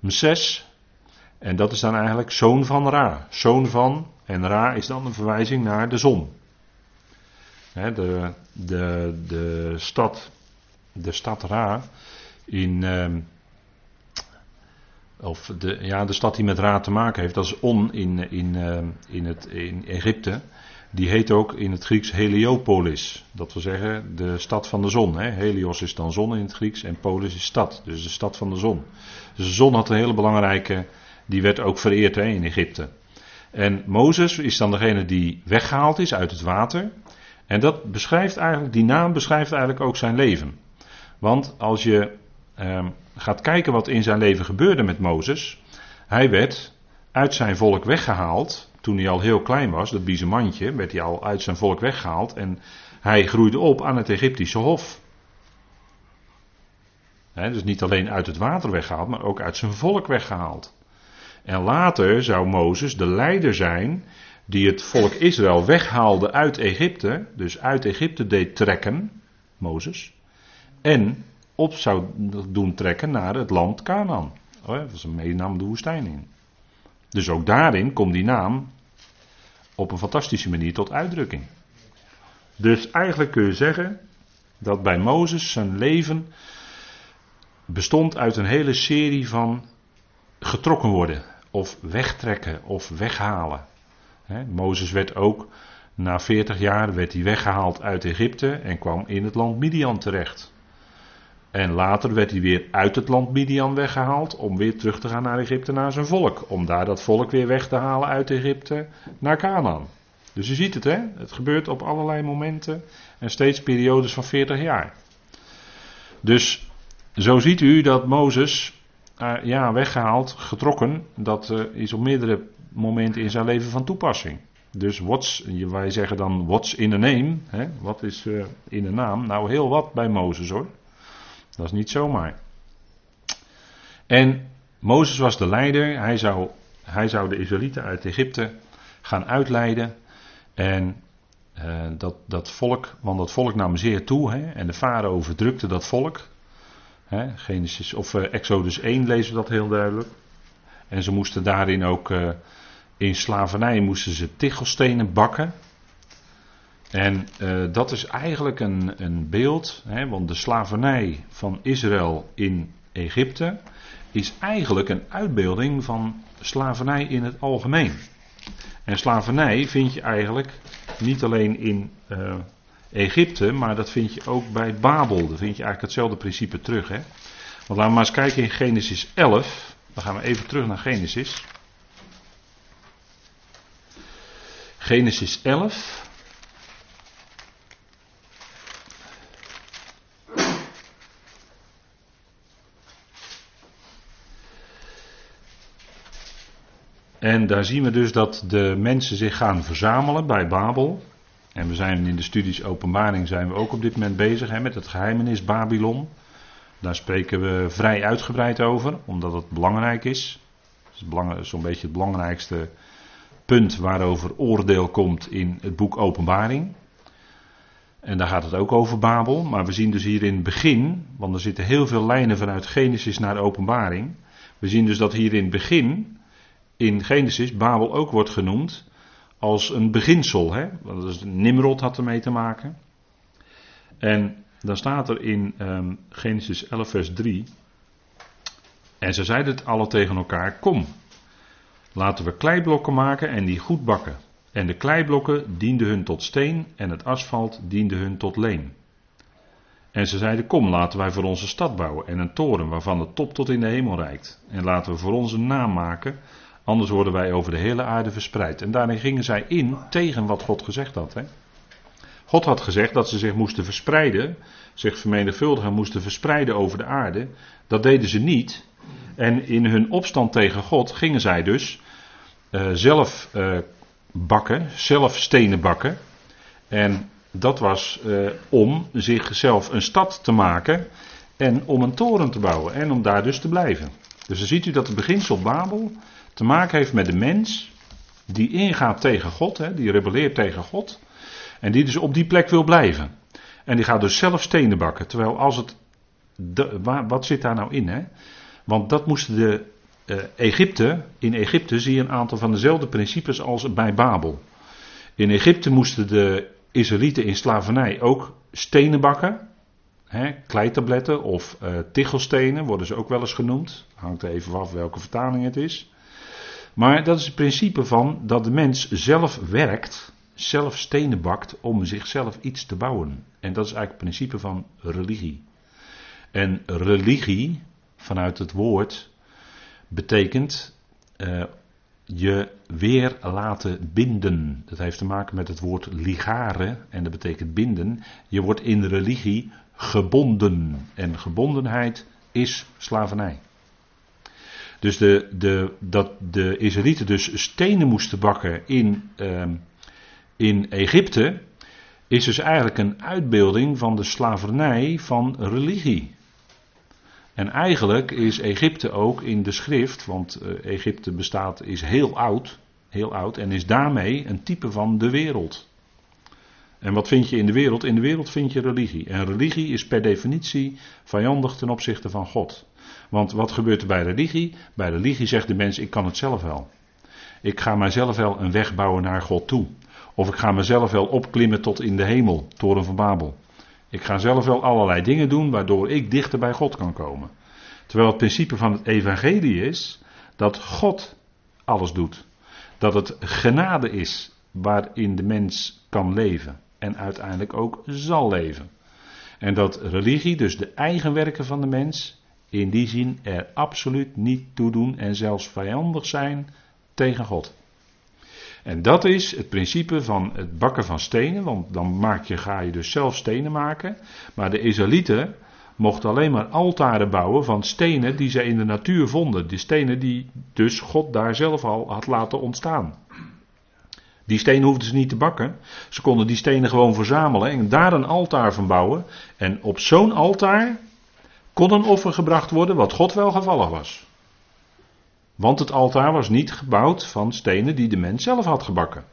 S1: Mses. En dat is dan eigenlijk zoon van Ra. Zoon van, en Ra is dan een verwijzing naar de zon. de, de, de, stad, de stad Ra in. Ehm, of de, ja, de stad die met Ra te maken heeft, dat is On in, in, ehm, in, het, in Egypte. Die heet ook in het Grieks Heliopolis. Dat wil zeggen de stad van de zon. Hè. Helios is dan zon in het Grieks en polis is stad. Dus de stad van de zon. Dus de zon had een hele belangrijke. Die werd ook vereerd in Egypte. En Mozes is dan degene die weggehaald is uit het water. En dat beschrijft eigenlijk, die naam beschrijft eigenlijk ook zijn leven. Want als je eh, gaat kijken wat in zijn leven gebeurde met Mozes. Hij werd uit zijn volk weggehaald. Toen hij al heel klein was, dat biezenmandje, werd hij al uit zijn volk weggehaald. En hij groeide op aan het Egyptische hof. dus niet alleen uit het water weggehaald, maar ook uit zijn volk weggehaald. En later zou Mozes de leider zijn die het volk Israël weghaalde uit Egypte, dus uit Egypte deed trekken, Mozes, en op zou doen trekken naar het land Canaan. Oh, dat was een meenam de woestijn in. Dus ook daarin komt die naam op een fantastische manier tot uitdrukking. Dus eigenlijk kun je zeggen dat bij Mozes zijn leven bestond uit een hele serie van getrokken worden, of wegtrekken, of weghalen. Mozes werd ook na 40 jaar werd hij weggehaald uit Egypte en kwam in het land Midian terecht. En later werd hij weer uit het land Midian weggehaald om weer terug te gaan naar Egypte naar zijn volk. Om daar dat volk weer weg te halen uit Egypte naar Canaan. Dus je ziet het hè, het gebeurt op allerlei momenten en steeds periodes van 40 jaar. Dus zo ziet u dat Mozes, uh, ja, weggehaald, getrokken, dat uh, is op meerdere momenten in zijn leven van toepassing. Dus what's, wij zeggen dan what's in a name, hè? wat is uh, in een naam? Nou heel wat bij Mozes hoor. Dat is niet zomaar. En Mozes was de leider, hij zou, hij zou de Israëlieten uit Egypte gaan uitleiden. En uh, dat, dat volk, want dat volk nam zeer toe, hè, en de farao verdrukte dat volk. Hè, Genesis, of uh, Exodus 1 lezen we dat heel duidelijk. En ze moesten daarin ook, uh, in slavernij moesten ze tichelstenen bakken. En uh, dat is eigenlijk een, een beeld, hè, want de slavernij van Israël in Egypte is eigenlijk een uitbeelding van slavernij in het algemeen. En slavernij vind je eigenlijk niet alleen in uh, Egypte, maar dat vind je ook bij Babel. Daar vind je eigenlijk hetzelfde principe terug. Hè? Want laten we maar eens kijken in Genesis 11. Dan gaan we even terug naar Genesis. Genesis 11. En daar zien we dus dat de mensen zich gaan verzamelen bij Babel. En we zijn in de studies openbaring zijn we ook op dit moment bezig hè, met het geheimenis Babylon. Daar spreken we vrij uitgebreid over, omdat het belangrijk is. Het is zo'n beetje het belangrijkste punt waarover oordeel komt in het boek Openbaring. En daar gaat het ook over Babel. Maar we zien dus hier in het begin, want er zitten heel veel lijnen vanuit Genesis naar Openbaring. We zien dus dat hier in het begin in Genesis Babel ook wordt genoemd als een beginsel. Hè? Want is, Nimrod had ermee te maken. En dan staat er in um, Genesis 11, vers 3. En ze zeiden het alle tegen elkaar: Kom, laten we kleiblokken maken en die goed bakken. En de kleiblokken dienden hun tot steen en het asfalt diende hun tot leem. En ze zeiden: Kom, laten wij voor onze stad bouwen en een toren waarvan de top tot in de hemel reikt. En laten we voor onze naam maken Anders worden wij over de hele aarde verspreid. En daarin gingen zij in tegen wat God gezegd had. Hè? God had gezegd dat ze zich moesten verspreiden, zich vermenigvuldigen moesten verspreiden over de aarde. Dat deden ze niet. En in hun opstand tegen God gingen zij dus uh, zelf uh, bakken, zelf stenen bakken. En dat was uh, om zichzelf een stad te maken en om een toren te bouwen en om daar dus te blijven. Dus dan ziet u dat het beginsel Babel te maken heeft met de mens die ingaat tegen God, hè, die rebelleert tegen God en die dus op die plek wil blijven. En die gaat dus zelf stenen bakken. Terwijl als het. Wat zit daar nou in? Hè? Want dat moesten de uh, Egypte. In Egypte zie je een aantal van dezelfde principes als bij Babel. In Egypte moesten de Israëlieten in slavernij ook stenen bakken. Hè, kleitabletten of uh, tichelstenen worden ze ook wel eens genoemd. Hangt er even af welke vertaling het is. Maar dat is het principe van dat de mens zelf werkt zelf stenen bakt om zichzelf iets te bouwen. En dat is eigenlijk het principe van religie. En religie, vanuit het woord, betekent uh, je weer laten binden. Dat heeft te maken met het woord ligare en dat betekent binden. Je wordt in religie gebonden. En gebondenheid is slavernij. Dus de, de, dat de Israëlieten dus stenen moesten bakken in uh, in Egypte is dus eigenlijk een uitbeelding van de slavernij van religie. En eigenlijk is Egypte ook in de schrift, want eh, Egypte bestaat, is heel oud, heel oud en is daarmee een type van de wereld. En wat vind je in de wereld? In de wereld vind je religie. En religie is per definitie vijandig ten opzichte van God. Want wat gebeurt er bij religie? Bij religie zegt de mens: ik kan het zelf wel. Ik ga mijzelf wel een weg bouwen naar God toe. Of ik ga mezelf wel opklimmen tot in de hemel, toren van Babel. Ik ga zelf wel allerlei dingen doen waardoor ik dichter bij God kan komen. Terwijl het principe van het evangelie is dat God alles doet. Dat het genade is waarin de mens kan leven en uiteindelijk ook zal leven. En dat religie, dus de eigen werken van de mens, in die zin er absoluut niet toe doen en zelfs vijandig zijn tegen God. En dat is het principe van het bakken van stenen, want dan maak je, ga je dus zelf stenen maken. Maar de Israëlieten mochten alleen maar altaren bouwen van stenen die ze in de natuur vonden. Die stenen die dus God daar zelf al had laten ontstaan. Die stenen hoefden ze niet te bakken. Ze konden die stenen gewoon verzamelen en daar een altaar van bouwen. En op zo'n altaar kon een offer gebracht worden wat God wel gevallig was. Want het altaar was niet gebouwd van stenen die de mens zelf had gebakken.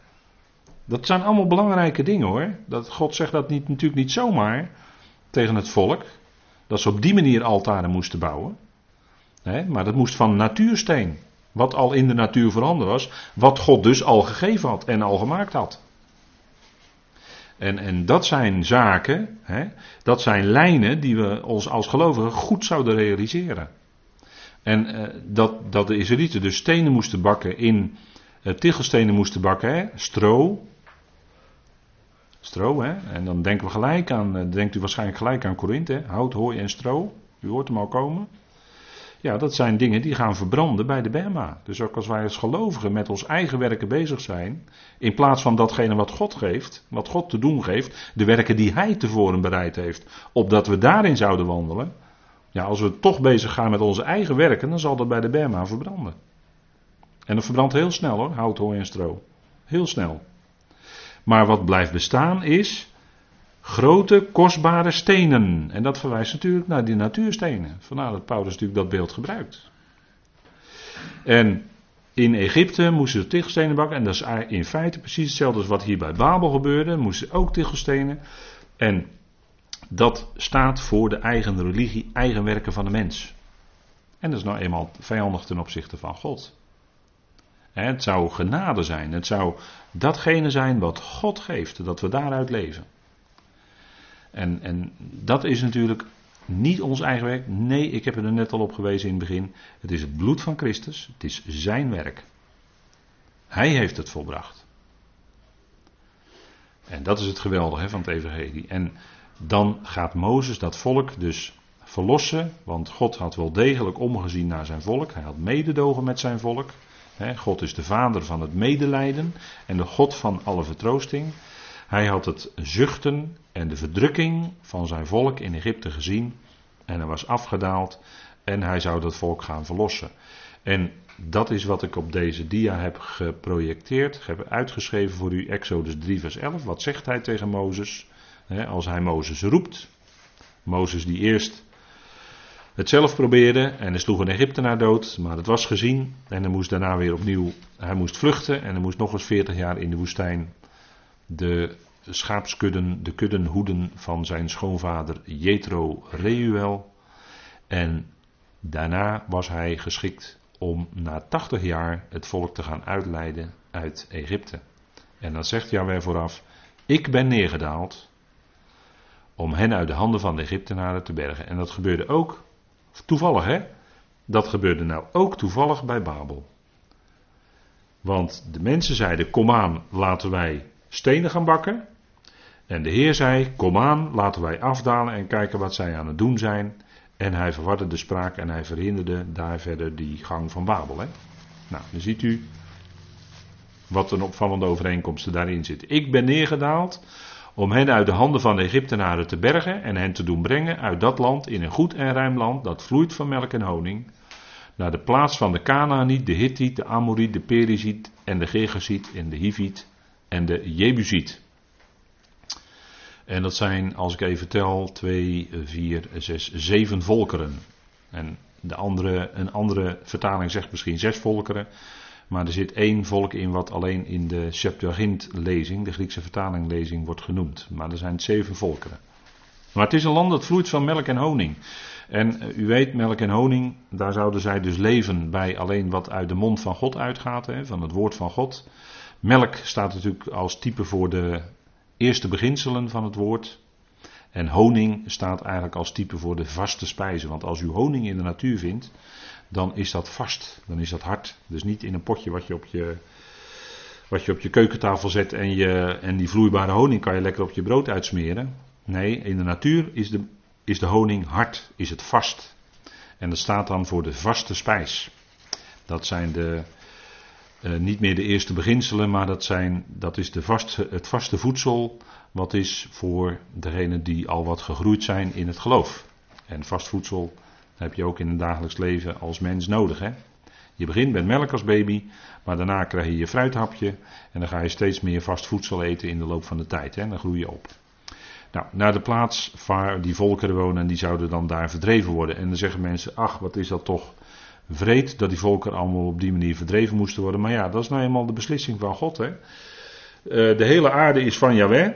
S1: Dat zijn allemaal belangrijke dingen hoor. Dat, God zegt dat niet, natuurlijk niet zomaar tegen het volk. Dat ze op die manier altaren moesten bouwen. Maar dat moest van natuursteen. Wat al in de natuur veranderd was. Wat God dus al gegeven had en al gemaakt had. En, en dat zijn zaken, hè, dat zijn lijnen die we ons als gelovigen goed zouden realiseren. En uh, dat, dat de Israëlieten dus stenen moesten bakken in. Uh, tichelstenen moesten bakken, hè? stro. Stro, hè? En dan denken we gelijk aan. Uh, denkt u waarschijnlijk gelijk aan Korinthe, hout, hooi en stro. U hoort hem al komen. Ja, dat zijn dingen die gaan verbranden bij de Bema. Dus ook als wij als gelovigen met ons eigen werken bezig zijn, in plaats van datgene wat God geeft, wat God te doen geeft, de werken die Hij tevoren bereid heeft, opdat we daarin zouden wandelen, ja, als we toch bezig gaan met onze eigen werken, dan zal dat bij de Berma verbranden. En dat verbrandt heel snel hoor, hout, hooi en stro. Heel snel. Maar wat blijft bestaan is grote, kostbare stenen. En dat verwijst natuurlijk naar die natuurstenen. Vandaar dat Paulus natuurlijk dat beeld gebruikt. En in Egypte moesten ze tichelstenen bakken. En dat is in feite precies hetzelfde als wat hier bij Babel gebeurde. Moesten ook tichelstenen. En dat staat voor de eigen religie, eigen werken van de mens. En dat is nou eenmaal vijandig ten opzichte van God. Het zou genade zijn. Het zou datgene zijn wat God geeft, dat we daaruit leven. En, en dat is natuurlijk niet ons eigen werk. Nee, ik heb er net al op gewezen in het begin. Het is het bloed van Christus. Het is zijn werk. Hij heeft het volbracht. En dat is het geweldige van het evangelie. En dan gaat Mozes dat volk dus verlossen, want God had wel degelijk omgezien naar zijn volk. Hij had mededogen met zijn volk. God is de vader van het medelijden en de God van alle vertroosting. Hij had het zuchten en de verdrukking van zijn volk in Egypte gezien en hij was afgedaald en hij zou dat volk gaan verlossen. En dat is wat ik op deze dia heb geprojecteerd, heb uitgeschreven voor u, Exodus 3, vers 11. Wat zegt hij tegen Mozes? als hij Mozes roept. Mozes die eerst het zelf probeerde en hij sloeg een Egyptenaar dood, maar het was gezien. En hij moest daarna weer opnieuw, hij moest vluchten en hij moest nog eens 40 jaar in de woestijn de schaapskudden, de kudden hoeden van zijn schoonvader Jethro Reuel. En daarna was hij geschikt om na 80 jaar het volk te gaan uitleiden uit Egypte. En dan zegt Yahweh vooraf, ik ben neergedaald om hen uit de handen van de Egyptenaren te bergen. En dat gebeurde ook toevallig, hè? Dat gebeurde nou ook toevallig bij Babel. Want de mensen zeiden: Kom aan, laten wij stenen gaan bakken. En de Heer zei: Kom aan, laten wij afdalen en kijken wat zij aan het doen zijn. En hij verwarde de spraak en hij verhinderde daar verder die gang van Babel. Hè? Nou, dan ziet u wat een opvallende overeenkomsten daarin zitten. Ik ben neergedaald om hen uit de handen van de Egyptenaren te bergen en hen te doen brengen uit dat land in een goed en ruim land dat vloeit van melk en honing, naar de plaats van de Canaaniet, de Hittiet, de Amoriet, de Periziet en de Gergesiet en de Hiviet en de Jebusiet. En dat zijn, als ik even tel, 2, 4, 6, 7 volkeren. En de andere, een andere vertaling zegt misschien zes volkeren. Maar er zit één volk in wat alleen in de Septuagint-lezing, de Griekse vertalinglezing, wordt genoemd. Maar er zijn zeven volkeren. Maar het is een land dat vloeit van melk en honing. En eh, u weet, melk en honing, daar zouden zij dus leven bij alleen wat uit de mond van God uitgaat, hè, van het woord van God. Melk staat natuurlijk als type voor de eerste beginselen van het woord. En honing staat eigenlijk als type voor de vaste spijzen. Want als u honing in de natuur vindt, dan is dat vast. Dan is dat hard. Dus niet in een potje wat je op je, wat je, op je keukentafel zet en, je, en die vloeibare honing kan je lekker op je brood uitsmeren. Nee, in de natuur is de, is de honing hard, is het vast. En dat staat dan voor de vaste spijs. Dat zijn de, uh, niet meer de eerste beginselen, maar dat, zijn, dat is de het vaste voedsel. Wat is voor degenen die al wat gegroeid zijn in het geloof. En vast voedsel heb je ook in het dagelijks leven als mens nodig. Hè? Je begint met melk als baby, maar daarna krijg je je fruithapje en dan ga je steeds meer vast voedsel eten in de loop van de tijd. Hè? Dan groei je op. Nou, naar de plaats waar die volkeren wonen en die zouden dan daar verdreven worden. En dan zeggen mensen, ach wat is dat toch vreed dat die volkeren allemaal op die manier verdreven moesten worden. Maar ja, dat is nou eenmaal de beslissing van God. Hè? Uh, de hele aarde is van Yahweh.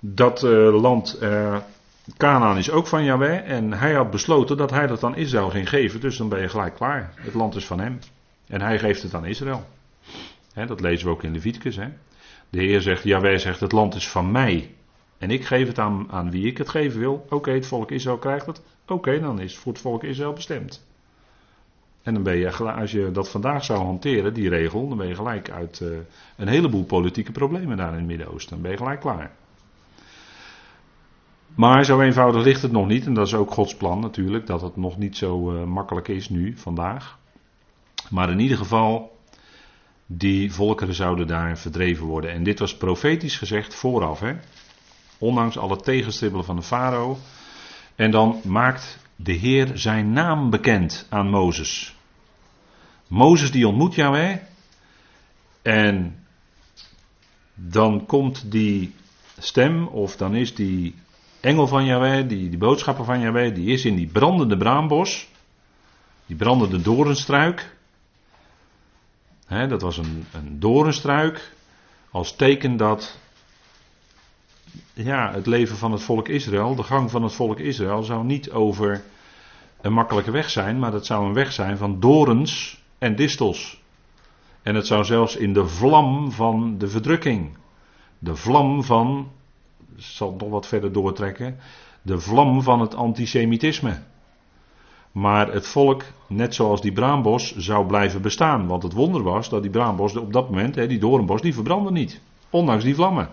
S1: Dat uh, land uh, Canaan is ook van Yahweh en hij had besloten dat hij dat aan Israël ging geven, dus dan ben je gelijk klaar. Het land is van hem en hij geeft het aan Israël. dat lezen we ook in Leviticus. He. De Heer zegt, Yahweh zegt, het land is van mij en ik geef het aan, aan wie ik het geven wil. Oké, het volk Israël krijgt het. Oké, dan is het voor het volk Israël bestemd. En dan ben je, als je dat vandaag zou hanteren, die regel, dan ben je gelijk uit uh, een heleboel politieke problemen daar in het Midden-Oosten. Dan ben je gelijk klaar. Maar zo eenvoudig ligt het nog niet. En dat is ook Gods plan natuurlijk. Dat het nog niet zo uh, makkelijk is nu, vandaag. Maar in ieder geval, die volkeren zouden daar verdreven worden. En dit was profetisch gezegd vooraf. Hè? Ondanks alle tegenstribbelen van de farao. En dan maakt de Heer zijn naam bekend aan Mozes. Mozes die ontmoet Yahweh. En dan komt die stem, of dan is die engel van Yahweh, die, die boodschapper van Yahweh, die is in die brandende braambos. Die brandende doornstruik. He, dat was een, een doornstruik. Als teken dat ja, het leven van het volk Israël, de gang van het volk Israël, zou niet over een makkelijke weg zijn, maar dat zou een weg zijn van dorens en distels. En het zou zelfs in de vlam van de verdrukking, de vlam van zal nog wat verder doortrekken, de vlam van het antisemitisme. Maar het volk, net zoals die braambos, zou blijven bestaan. Want het wonder was dat die braambos op dat moment, die doornbos, die verbrandde niet. Ondanks die vlammen.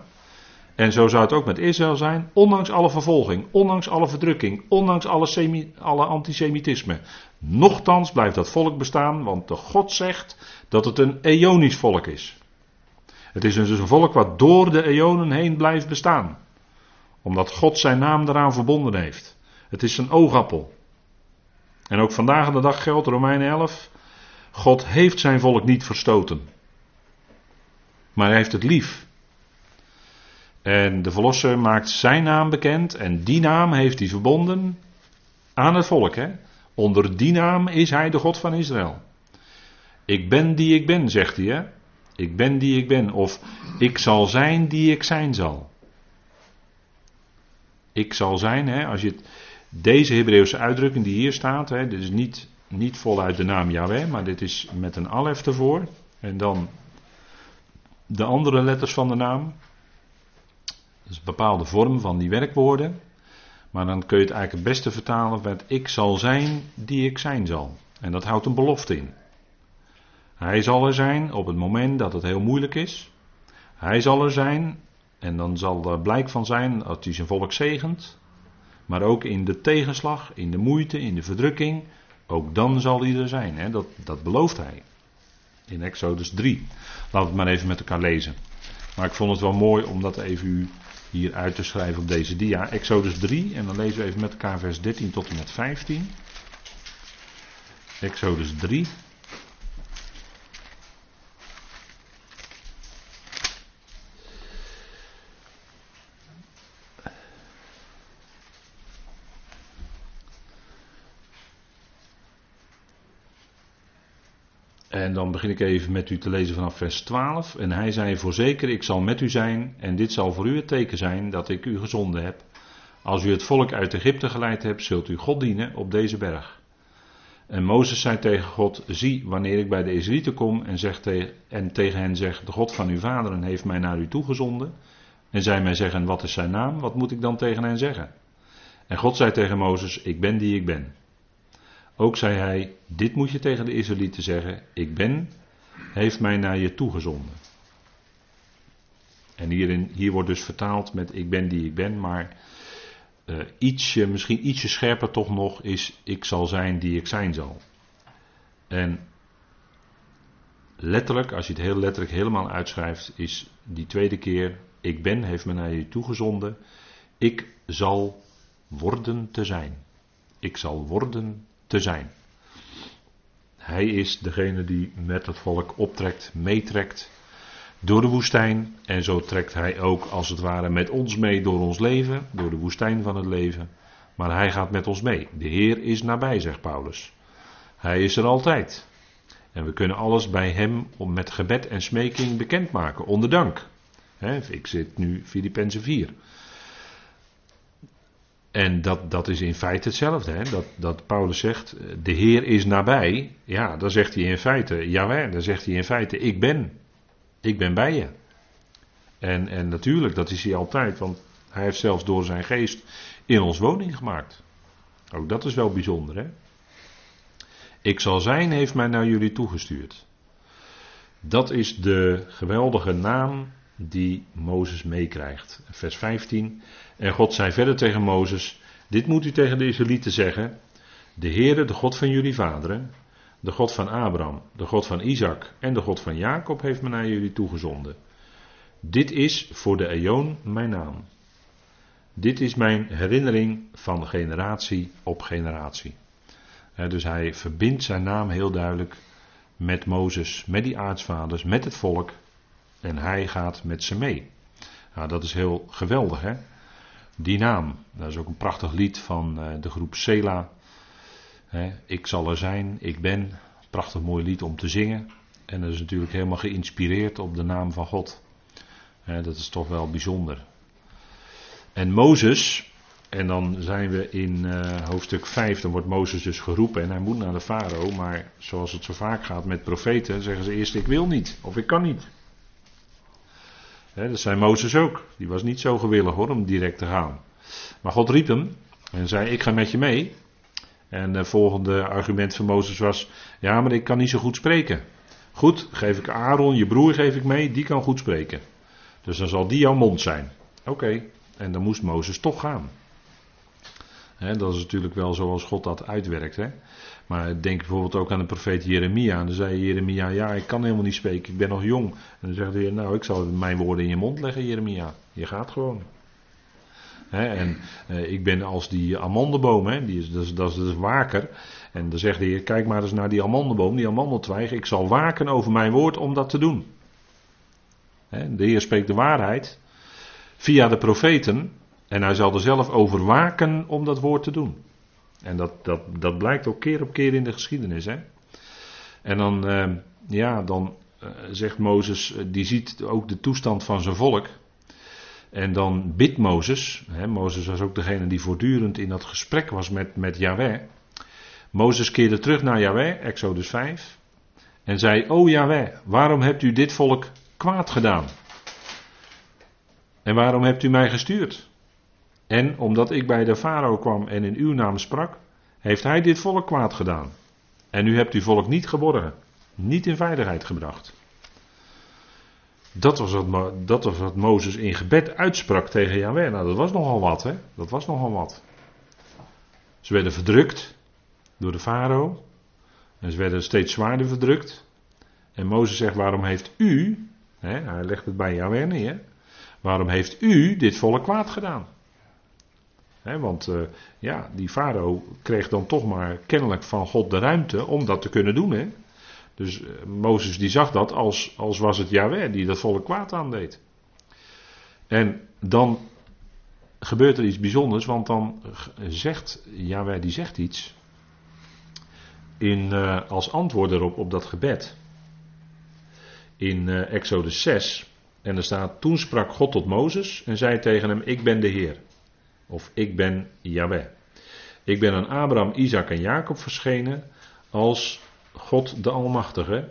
S1: En zo zou het ook met Israël zijn, ondanks alle vervolging, ondanks alle verdrukking, ondanks alle, semi, alle antisemitisme. Nochtans blijft dat volk bestaan, want de God zegt dat het een eonisch volk is. Het is dus een volk wat door de eonen heen blijft bestaan omdat God zijn naam eraan verbonden heeft. Het is zijn oogappel. En ook vandaag de dag geldt, Romeinen 11. God heeft zijn volk niet verstoten. Maar hij heeft het lief. En de verlosser maakt zijn naam bekend en die naam heeft hij verbonden aan het volk. Hè? Onder die naam is hij de God van Israël. Ik ben die ik ben, zegt hij. Hè? Ik ben die ik ben. Of ik zal zijn die ik zijn zal. Ik zal zijn, hè, als je deze Hebreeuwse uitdrukking die hier staat, hè, dit is niet, niet voluit de naam Yahweh, maar dit is met een alef ervoor. En dan de andere letters van de naam. Is een bepaalde vorm van die werkwoorden. Maar dan kun je het eigenlijk het beste vertalen met ik zal zijn die ik zijn zal. En dat houdt een belofte in. Hij zal er zijn op het moment dat het heel moeilijk is. Hij zal er zijn en dan zal er blijk van zijn dat hij zijn volk zegent. Maar ook in de tegenslag, in de moeite, in de verdrukking. Ook dan zal hij er zijn. Hè? Dat, dat belooft hij. In Exodus 3. Laten we het maar even met elkaar lezen. Maar ik vond het wel mooi om dat even u hier uit te schrijven op deze dia. Exodus 3. En dan lezen we even met elkaar vers 13 tot en met 15. Exodus 3. En dan begin ik even met u te lezen vanaf vers 12. En hij zei: Voorzeker, ik zal met u zijn. En dit zal voor u het teken zijn dat ik u gezonden heb. Als u het volk uit Egypte geleid hebt, zult u God dienen op deze berg. En Mozes zei tegen God: Zie, wanneer ik bij de Israëlieten kom en, en tegen hen zeg: De God van uw vaderen heeft mij naar u toegezonden. En zij mij zeggen: Wat is zijn naam? Wat moet ik dan tegen hen zeggen? En God zei tegen Mozes: Ik ben die ik ben. Ook zei hij: Dit moet je tegen de Israëlieten zeggen: Ik ben, heeft mij naar je toegezonden. En hierin, hier wordt dus vertaald met: Ik ben die ik ben, maar uh, ietsje, misschien ietsje scherper toch nog is: Ik zal zijn die ik zijn zal. En letterlijk, als je het heel letterlijk helemaal uitschrijft, is die tweede keer: Ik ben, heeft mij naar je toegezonden. Ik zal worden te zijn. Ik zal worden te zijn. Hij is degene die met het volk optrekt, meetrekt door de woestijn. En zo trekt hij ook als het ware met ons mee door ons leven, door de woestijn van het leven. Maar hij gaat met ons mee. De Heer is nabij, zegt Paulus. Hij is er altijd. En we kunnen alles bij hem om met gebed en smeking bekendmaken, onder dank. ik zit nu Filippenzen 4. En dat, dat is in feite hetzelfde. Hè? Dat, dat Paulus zegt, de Heer is nabij. Ja, dan zegt hij in feite, jawel, dan zegt hij in feite, ik ben. Ik ben bij je. En, en natuurlijk, dat is hij altijd, want hij heeft zelfs door zijn geest in ons woning gemaakt. Ook dat is wel bijzonder, hè? Ik zal zijn, heeft mij naar jullie toegestuurd. Dat is de geweldige naam die Mozes meekrijgt. Vers 15. En God zei verder tegen Mozes: Dit moet u tegen de Israëlieten zeggen: De Heere, de God van jullie vaderen, de God van Abraham, de God van Isaac en de God van Jacob heeft me naar jullie toegezonden. Dit is voor de Eon mijn naam. Dit is mijn herinnering van generatie op generatie. dus hij verbindt zijn naam heel duidelijk met Mozes, met die aartsvaders, met het volk. En hij gaat met ze mee. Nou, dat is heel geweldig, hè? Die naam. Dat is ook een prachtig lied van uh, de groep Sela. ik zal er zijn, ik ben. Prachtig mooi lied om te zingen. En dat is natuurlijk helemaal geïnspireerd op de naam van God. dat is toch wel bijzonder. En Mozes, en dan zijn we in uh, hoofdstuk 5, dan wordt Mozes dus geroepen en hij moet naar de farao. Maar zoals het zo vaak gaat met profeten, zeggen ze eerst ik wil niet of ik kan niet dat zei Mozes ook. Die was niet zo gewillig hoor om direct te gaan. Maar God riep hem en zei: Ik ga met je mee. En het volgende argument van Mozes was: Ja, maar ik kan niet zo goed spreken. Goed, geef ik Aaron, je broer geef ik mee, die kan goed spreken. Dus dan zal die jouw mond zijn. Oké, en dan moest Mozes toch gaan. Dat is natuurlijk wel zoals God dat uitwerkt. Maar denk bijvoorbeeld ook aan de profeet Jeremia. En dan zei Jeremia, ja, ik kan helemaal niet spreken, ik ben nog jong. En dan zegt de Heer, nou, ik zal mijn woorden in je mond leggen, Jeremia. Je gaat gewoon. en eh, ik ben als die amandelboom, die is, dat, is, dat is waker. En dan zegt de Heer, kijk maar eens naar die amandelboom, die amandeltwijg. Ik zal waken over mijn woord om dat te doen. De Heer spreekt de waarheid via de profeten. En hij zal er zelf over waken om dat woord te doen. En dat, dat, dat blijkt ook keer op keer in de geschiedenis. Hè? En dan, eh, ja, dan eh, zegt Mozes, eh, die ziet ook de toestand van zijn volk. En dan bidt Mozes. Hè, Mozes was ook degene die voortdurend in dat gesprek was met, met Yahweh. Mozes keerde terug naar Yahweh, Exodus 5. En zei: O Yahweh, waarom hebt u dit volk kwaad gedaan? En waarom hebt u mij gestuurd? En omdat ik bij de farao kwam en in uw naam sprak, heeft hij dit volk kwaad gedaan. En u hebt uw volk niet geborgen, niet in veiligheid gebracht. Dat was, wat, dat was wat Mozes in gebed uitsprak tegen Yahweh. Nou, dat was nogal wat, hè? Dat was nogal wat. Ze werden verdrukt door de farao. En ze werden steeds zwaarder verdrukt. En Mozes zegt: Waarom heeft u, hè, hij legt het bij Yahweh neer, waarom heeft u dit volk kwaad gedaan? Want uh, ja, die farao kreeg dan toch maar kennelijk van God de ruimte om dat te kunnen doen. Dus uh, Mozes die zag dat als, als was het Yahweh die dat volk kwaad aandeed. En dan gebeurt er iets bijzonders, want dan zegt Yahweh die zegt iets in, uh, als antwoord erop op dat gebed. In Exodus 6. En er staat, toen sprak God tot Mozes en zei tegen hem, ik ben de Heer. Of ik ben Yahweh. Ik ben aan Abraham, Isaac en Jacob verschenen als God de Almachtige.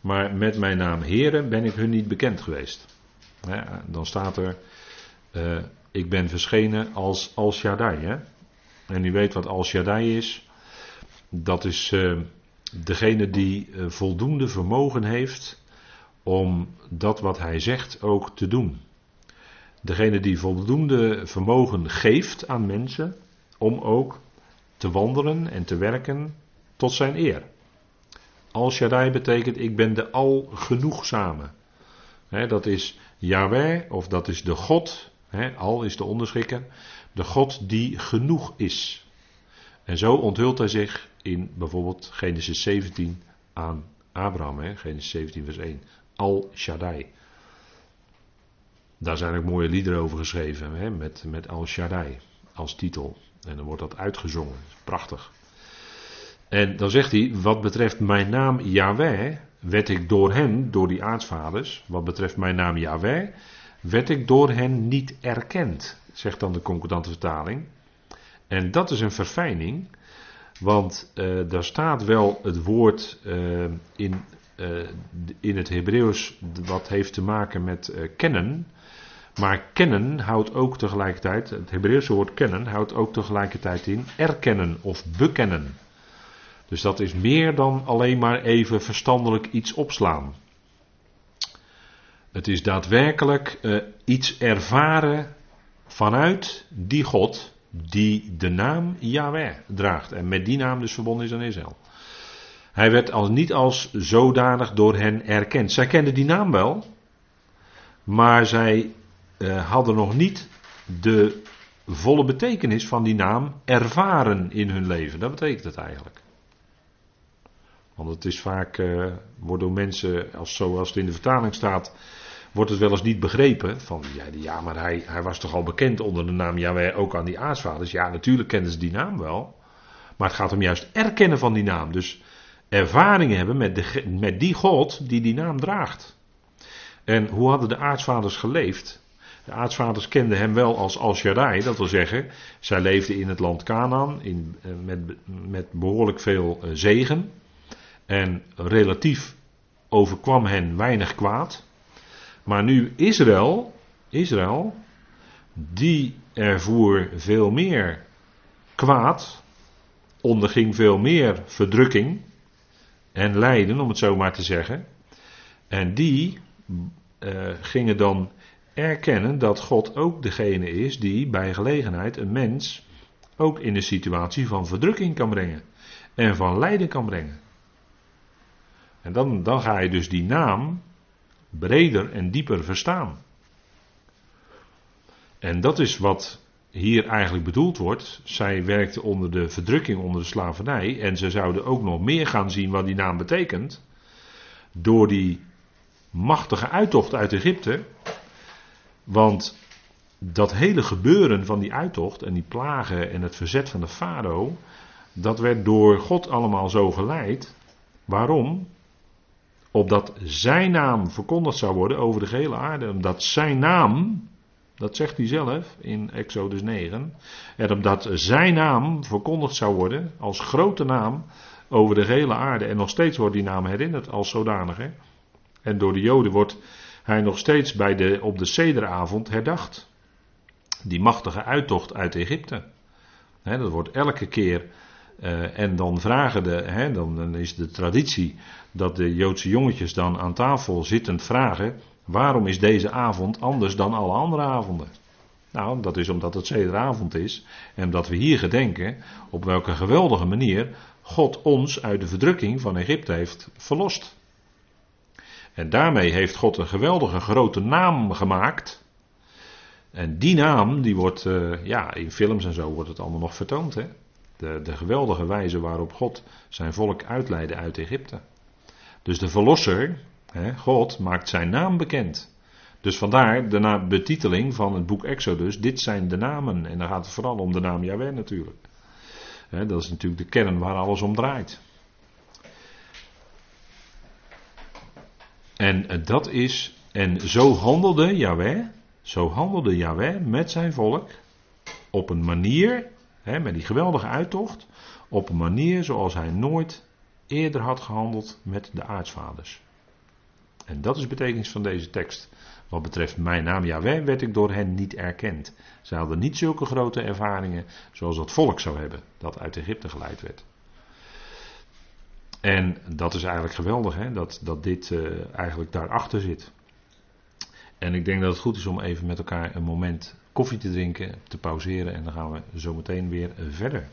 S1: Maar met mijn naam Heren ben ik hun niet bekend geweest. dan staat er, uh, ik ben verschenen als Al Shaddai. Hè? En u weet wat Al Shaddai is. Dat is uh, degene die uh, voldoende vermogen heeft om dat wat hij zegt ook te doen. Degene die voldoende vermogen geeft aan mensen om ook te wandelen en te werken tot zijn eer. Al Shaddai betekent ik ben de algenoegzame. He, dat is Yahweh of dat is de God. al is de onderschikker. De God die genoeg is. En zo onthult hij zich in bijvoorbeeld Genesis 17 aan Abraham. Genesis 17 vers 1. Al Shaddai. Daar zijn ook mooie liederen over geschreven, hè, met, met Al Shaddai als titel. En dan wordt dat uitgezongen. Prachtig. En dan zegt hij, wat betreft mijn naam Yahweh, werd ik door hen, door die aartsvaders, wat betreft mijn naam Yahweh, werd ik door hen niet erkend, zegt dan de concordante vertaling. En dat is een verfijning, want uh, daar staat wel het woord uh, in, uh, in het Hebreeuws wat heeft te maken met kennen. Maar kennen houdt ook tegelijkertijd, het Hebreeuwse woord kennen houdt ook tegelijkertijd in erkennen of bekennen. Dus dat is meer dan alleen maar even verstandelijk iets opslaan. Het is daadwerkelijk uh, iets ervaren vanuit die God die de naam Yahweh draagt. En met die naam dus verbonden is aan Israël. Hij werd als, niet als zodanig door hen erkend. Zij kenden die naam wel, maar zij uh, hadden nog niet de volle betekenis van die naam ervaren in hun leven. Dat betekent het eigenlijk. Want het is vaak, uh, wordt door mensen, als, zoals het in de vertaling staat, wordt het wel eens niet begrepen. Van ja, ja maar hij, hij was toch al bekend onder de naam Yahweh ook aan die aartsvaders. Ja, natuurlijk kenden ze die naam wel. Maar het gaat om juist erkennen van die naam. Dus ervaringen hebben met, de, met die God die die naam draagt. En hoe hadden de aartsvaders geleefd? De aartsvaders kenden hem wel als Al Shaddai, dat wil zeggen, zij leefden in het land Canaan in, eh, met, met behoorlijk veel eh, zegen. En relatief overkwam hen weinig kwaad. Maar nu Israël, Israël, die ervoer veel meer kwaad, onderging veel meer verdrukking en lijden, om het zo maar te zeggen. En die uh, gingen dan erkennen dat God ook degene is die bij gelegenheid een mens ook in een situatie van verdrukking kan brengen en van lijden kan brengen. En dan, dan ga je dus die naam breder en dieper verstaan. En dat is wat hier eigenlijk bedoeld wordt, zij werkte onder de verdrukking, onder de slavernij, en ze zouden ook nog meer gaan zien wat die naam betekent, door die machtige uittocht uit Egypte. Want dat hele gebeuren van die uittocht en die plagen en het verzet van de farao, dat werd door God allemaal zo geleid. Waarom? Opdat zijn naam verkondigd zou worden over de gehele aarde. Omdat zijn naam, dat zegt hij zelf in Exodus 9. En omdat zijn naam verkondigd zou worden als grote naam over de gehele aarde. En nog steeds wordt die naam herinnerd als zodanige. En door de Joden wordt hij nog steeds bij de, op de Sederavond herdacht. Die machtige uittocht uit Egypte. dat wordt elke keer. Uh, en dan vragen de. dan, is de traditie dat de Joodse jongetjes dan aan tafel zittend vragen. Waarom is deze avond anders dan alle andere avonden? Nou, dat is omdat het Sederavond is. En omdat we hier gedenken op welke geweldige manier God ons uit de verdrukking van Egypte heeft verlost. En daarmee heeft God een geweldige grote naam gemaakt. En die naam, die wordt, uh, ja, in films en zo wordt het allemaal nog vertoond. Hè? De, de geweldige wijze waarop God zijn volk uitleidde uit Egypte. Dus de verlosser, hè, God, maakt zijn naam bekend. Dus vandaar de betiteling van het boek Exodus, dit zijn de namen. En dan gaat het vooral om de naam Yahweh natuurlijk. Dat is natuurlijk de kern waar alles om draait. En dat is, en zo handelde Yahweh, zo handelde Yahweh met zijn volk op een manier, hè, met die geweldige uittocht, op een manier zoals hij nooit eerder had gehandeld met de aartsvaders. En dat is de betekenis van deze tekst. Wat betreft mijn naam Yahweh werd ik door hen niet erkend. Ze hadden niet zulke grote ervaringen zoals dat volk zou hebben, dat uit Egypte geleid werd. En dat is eigenlijk geweldig, hè? Dat, dat dit uh, eigenlijk daarachter zit. En ik denk dat het goed is om even met elkaar een moment koffie te drinken, te pauzeren en dan gaan we zo meteen weer verder.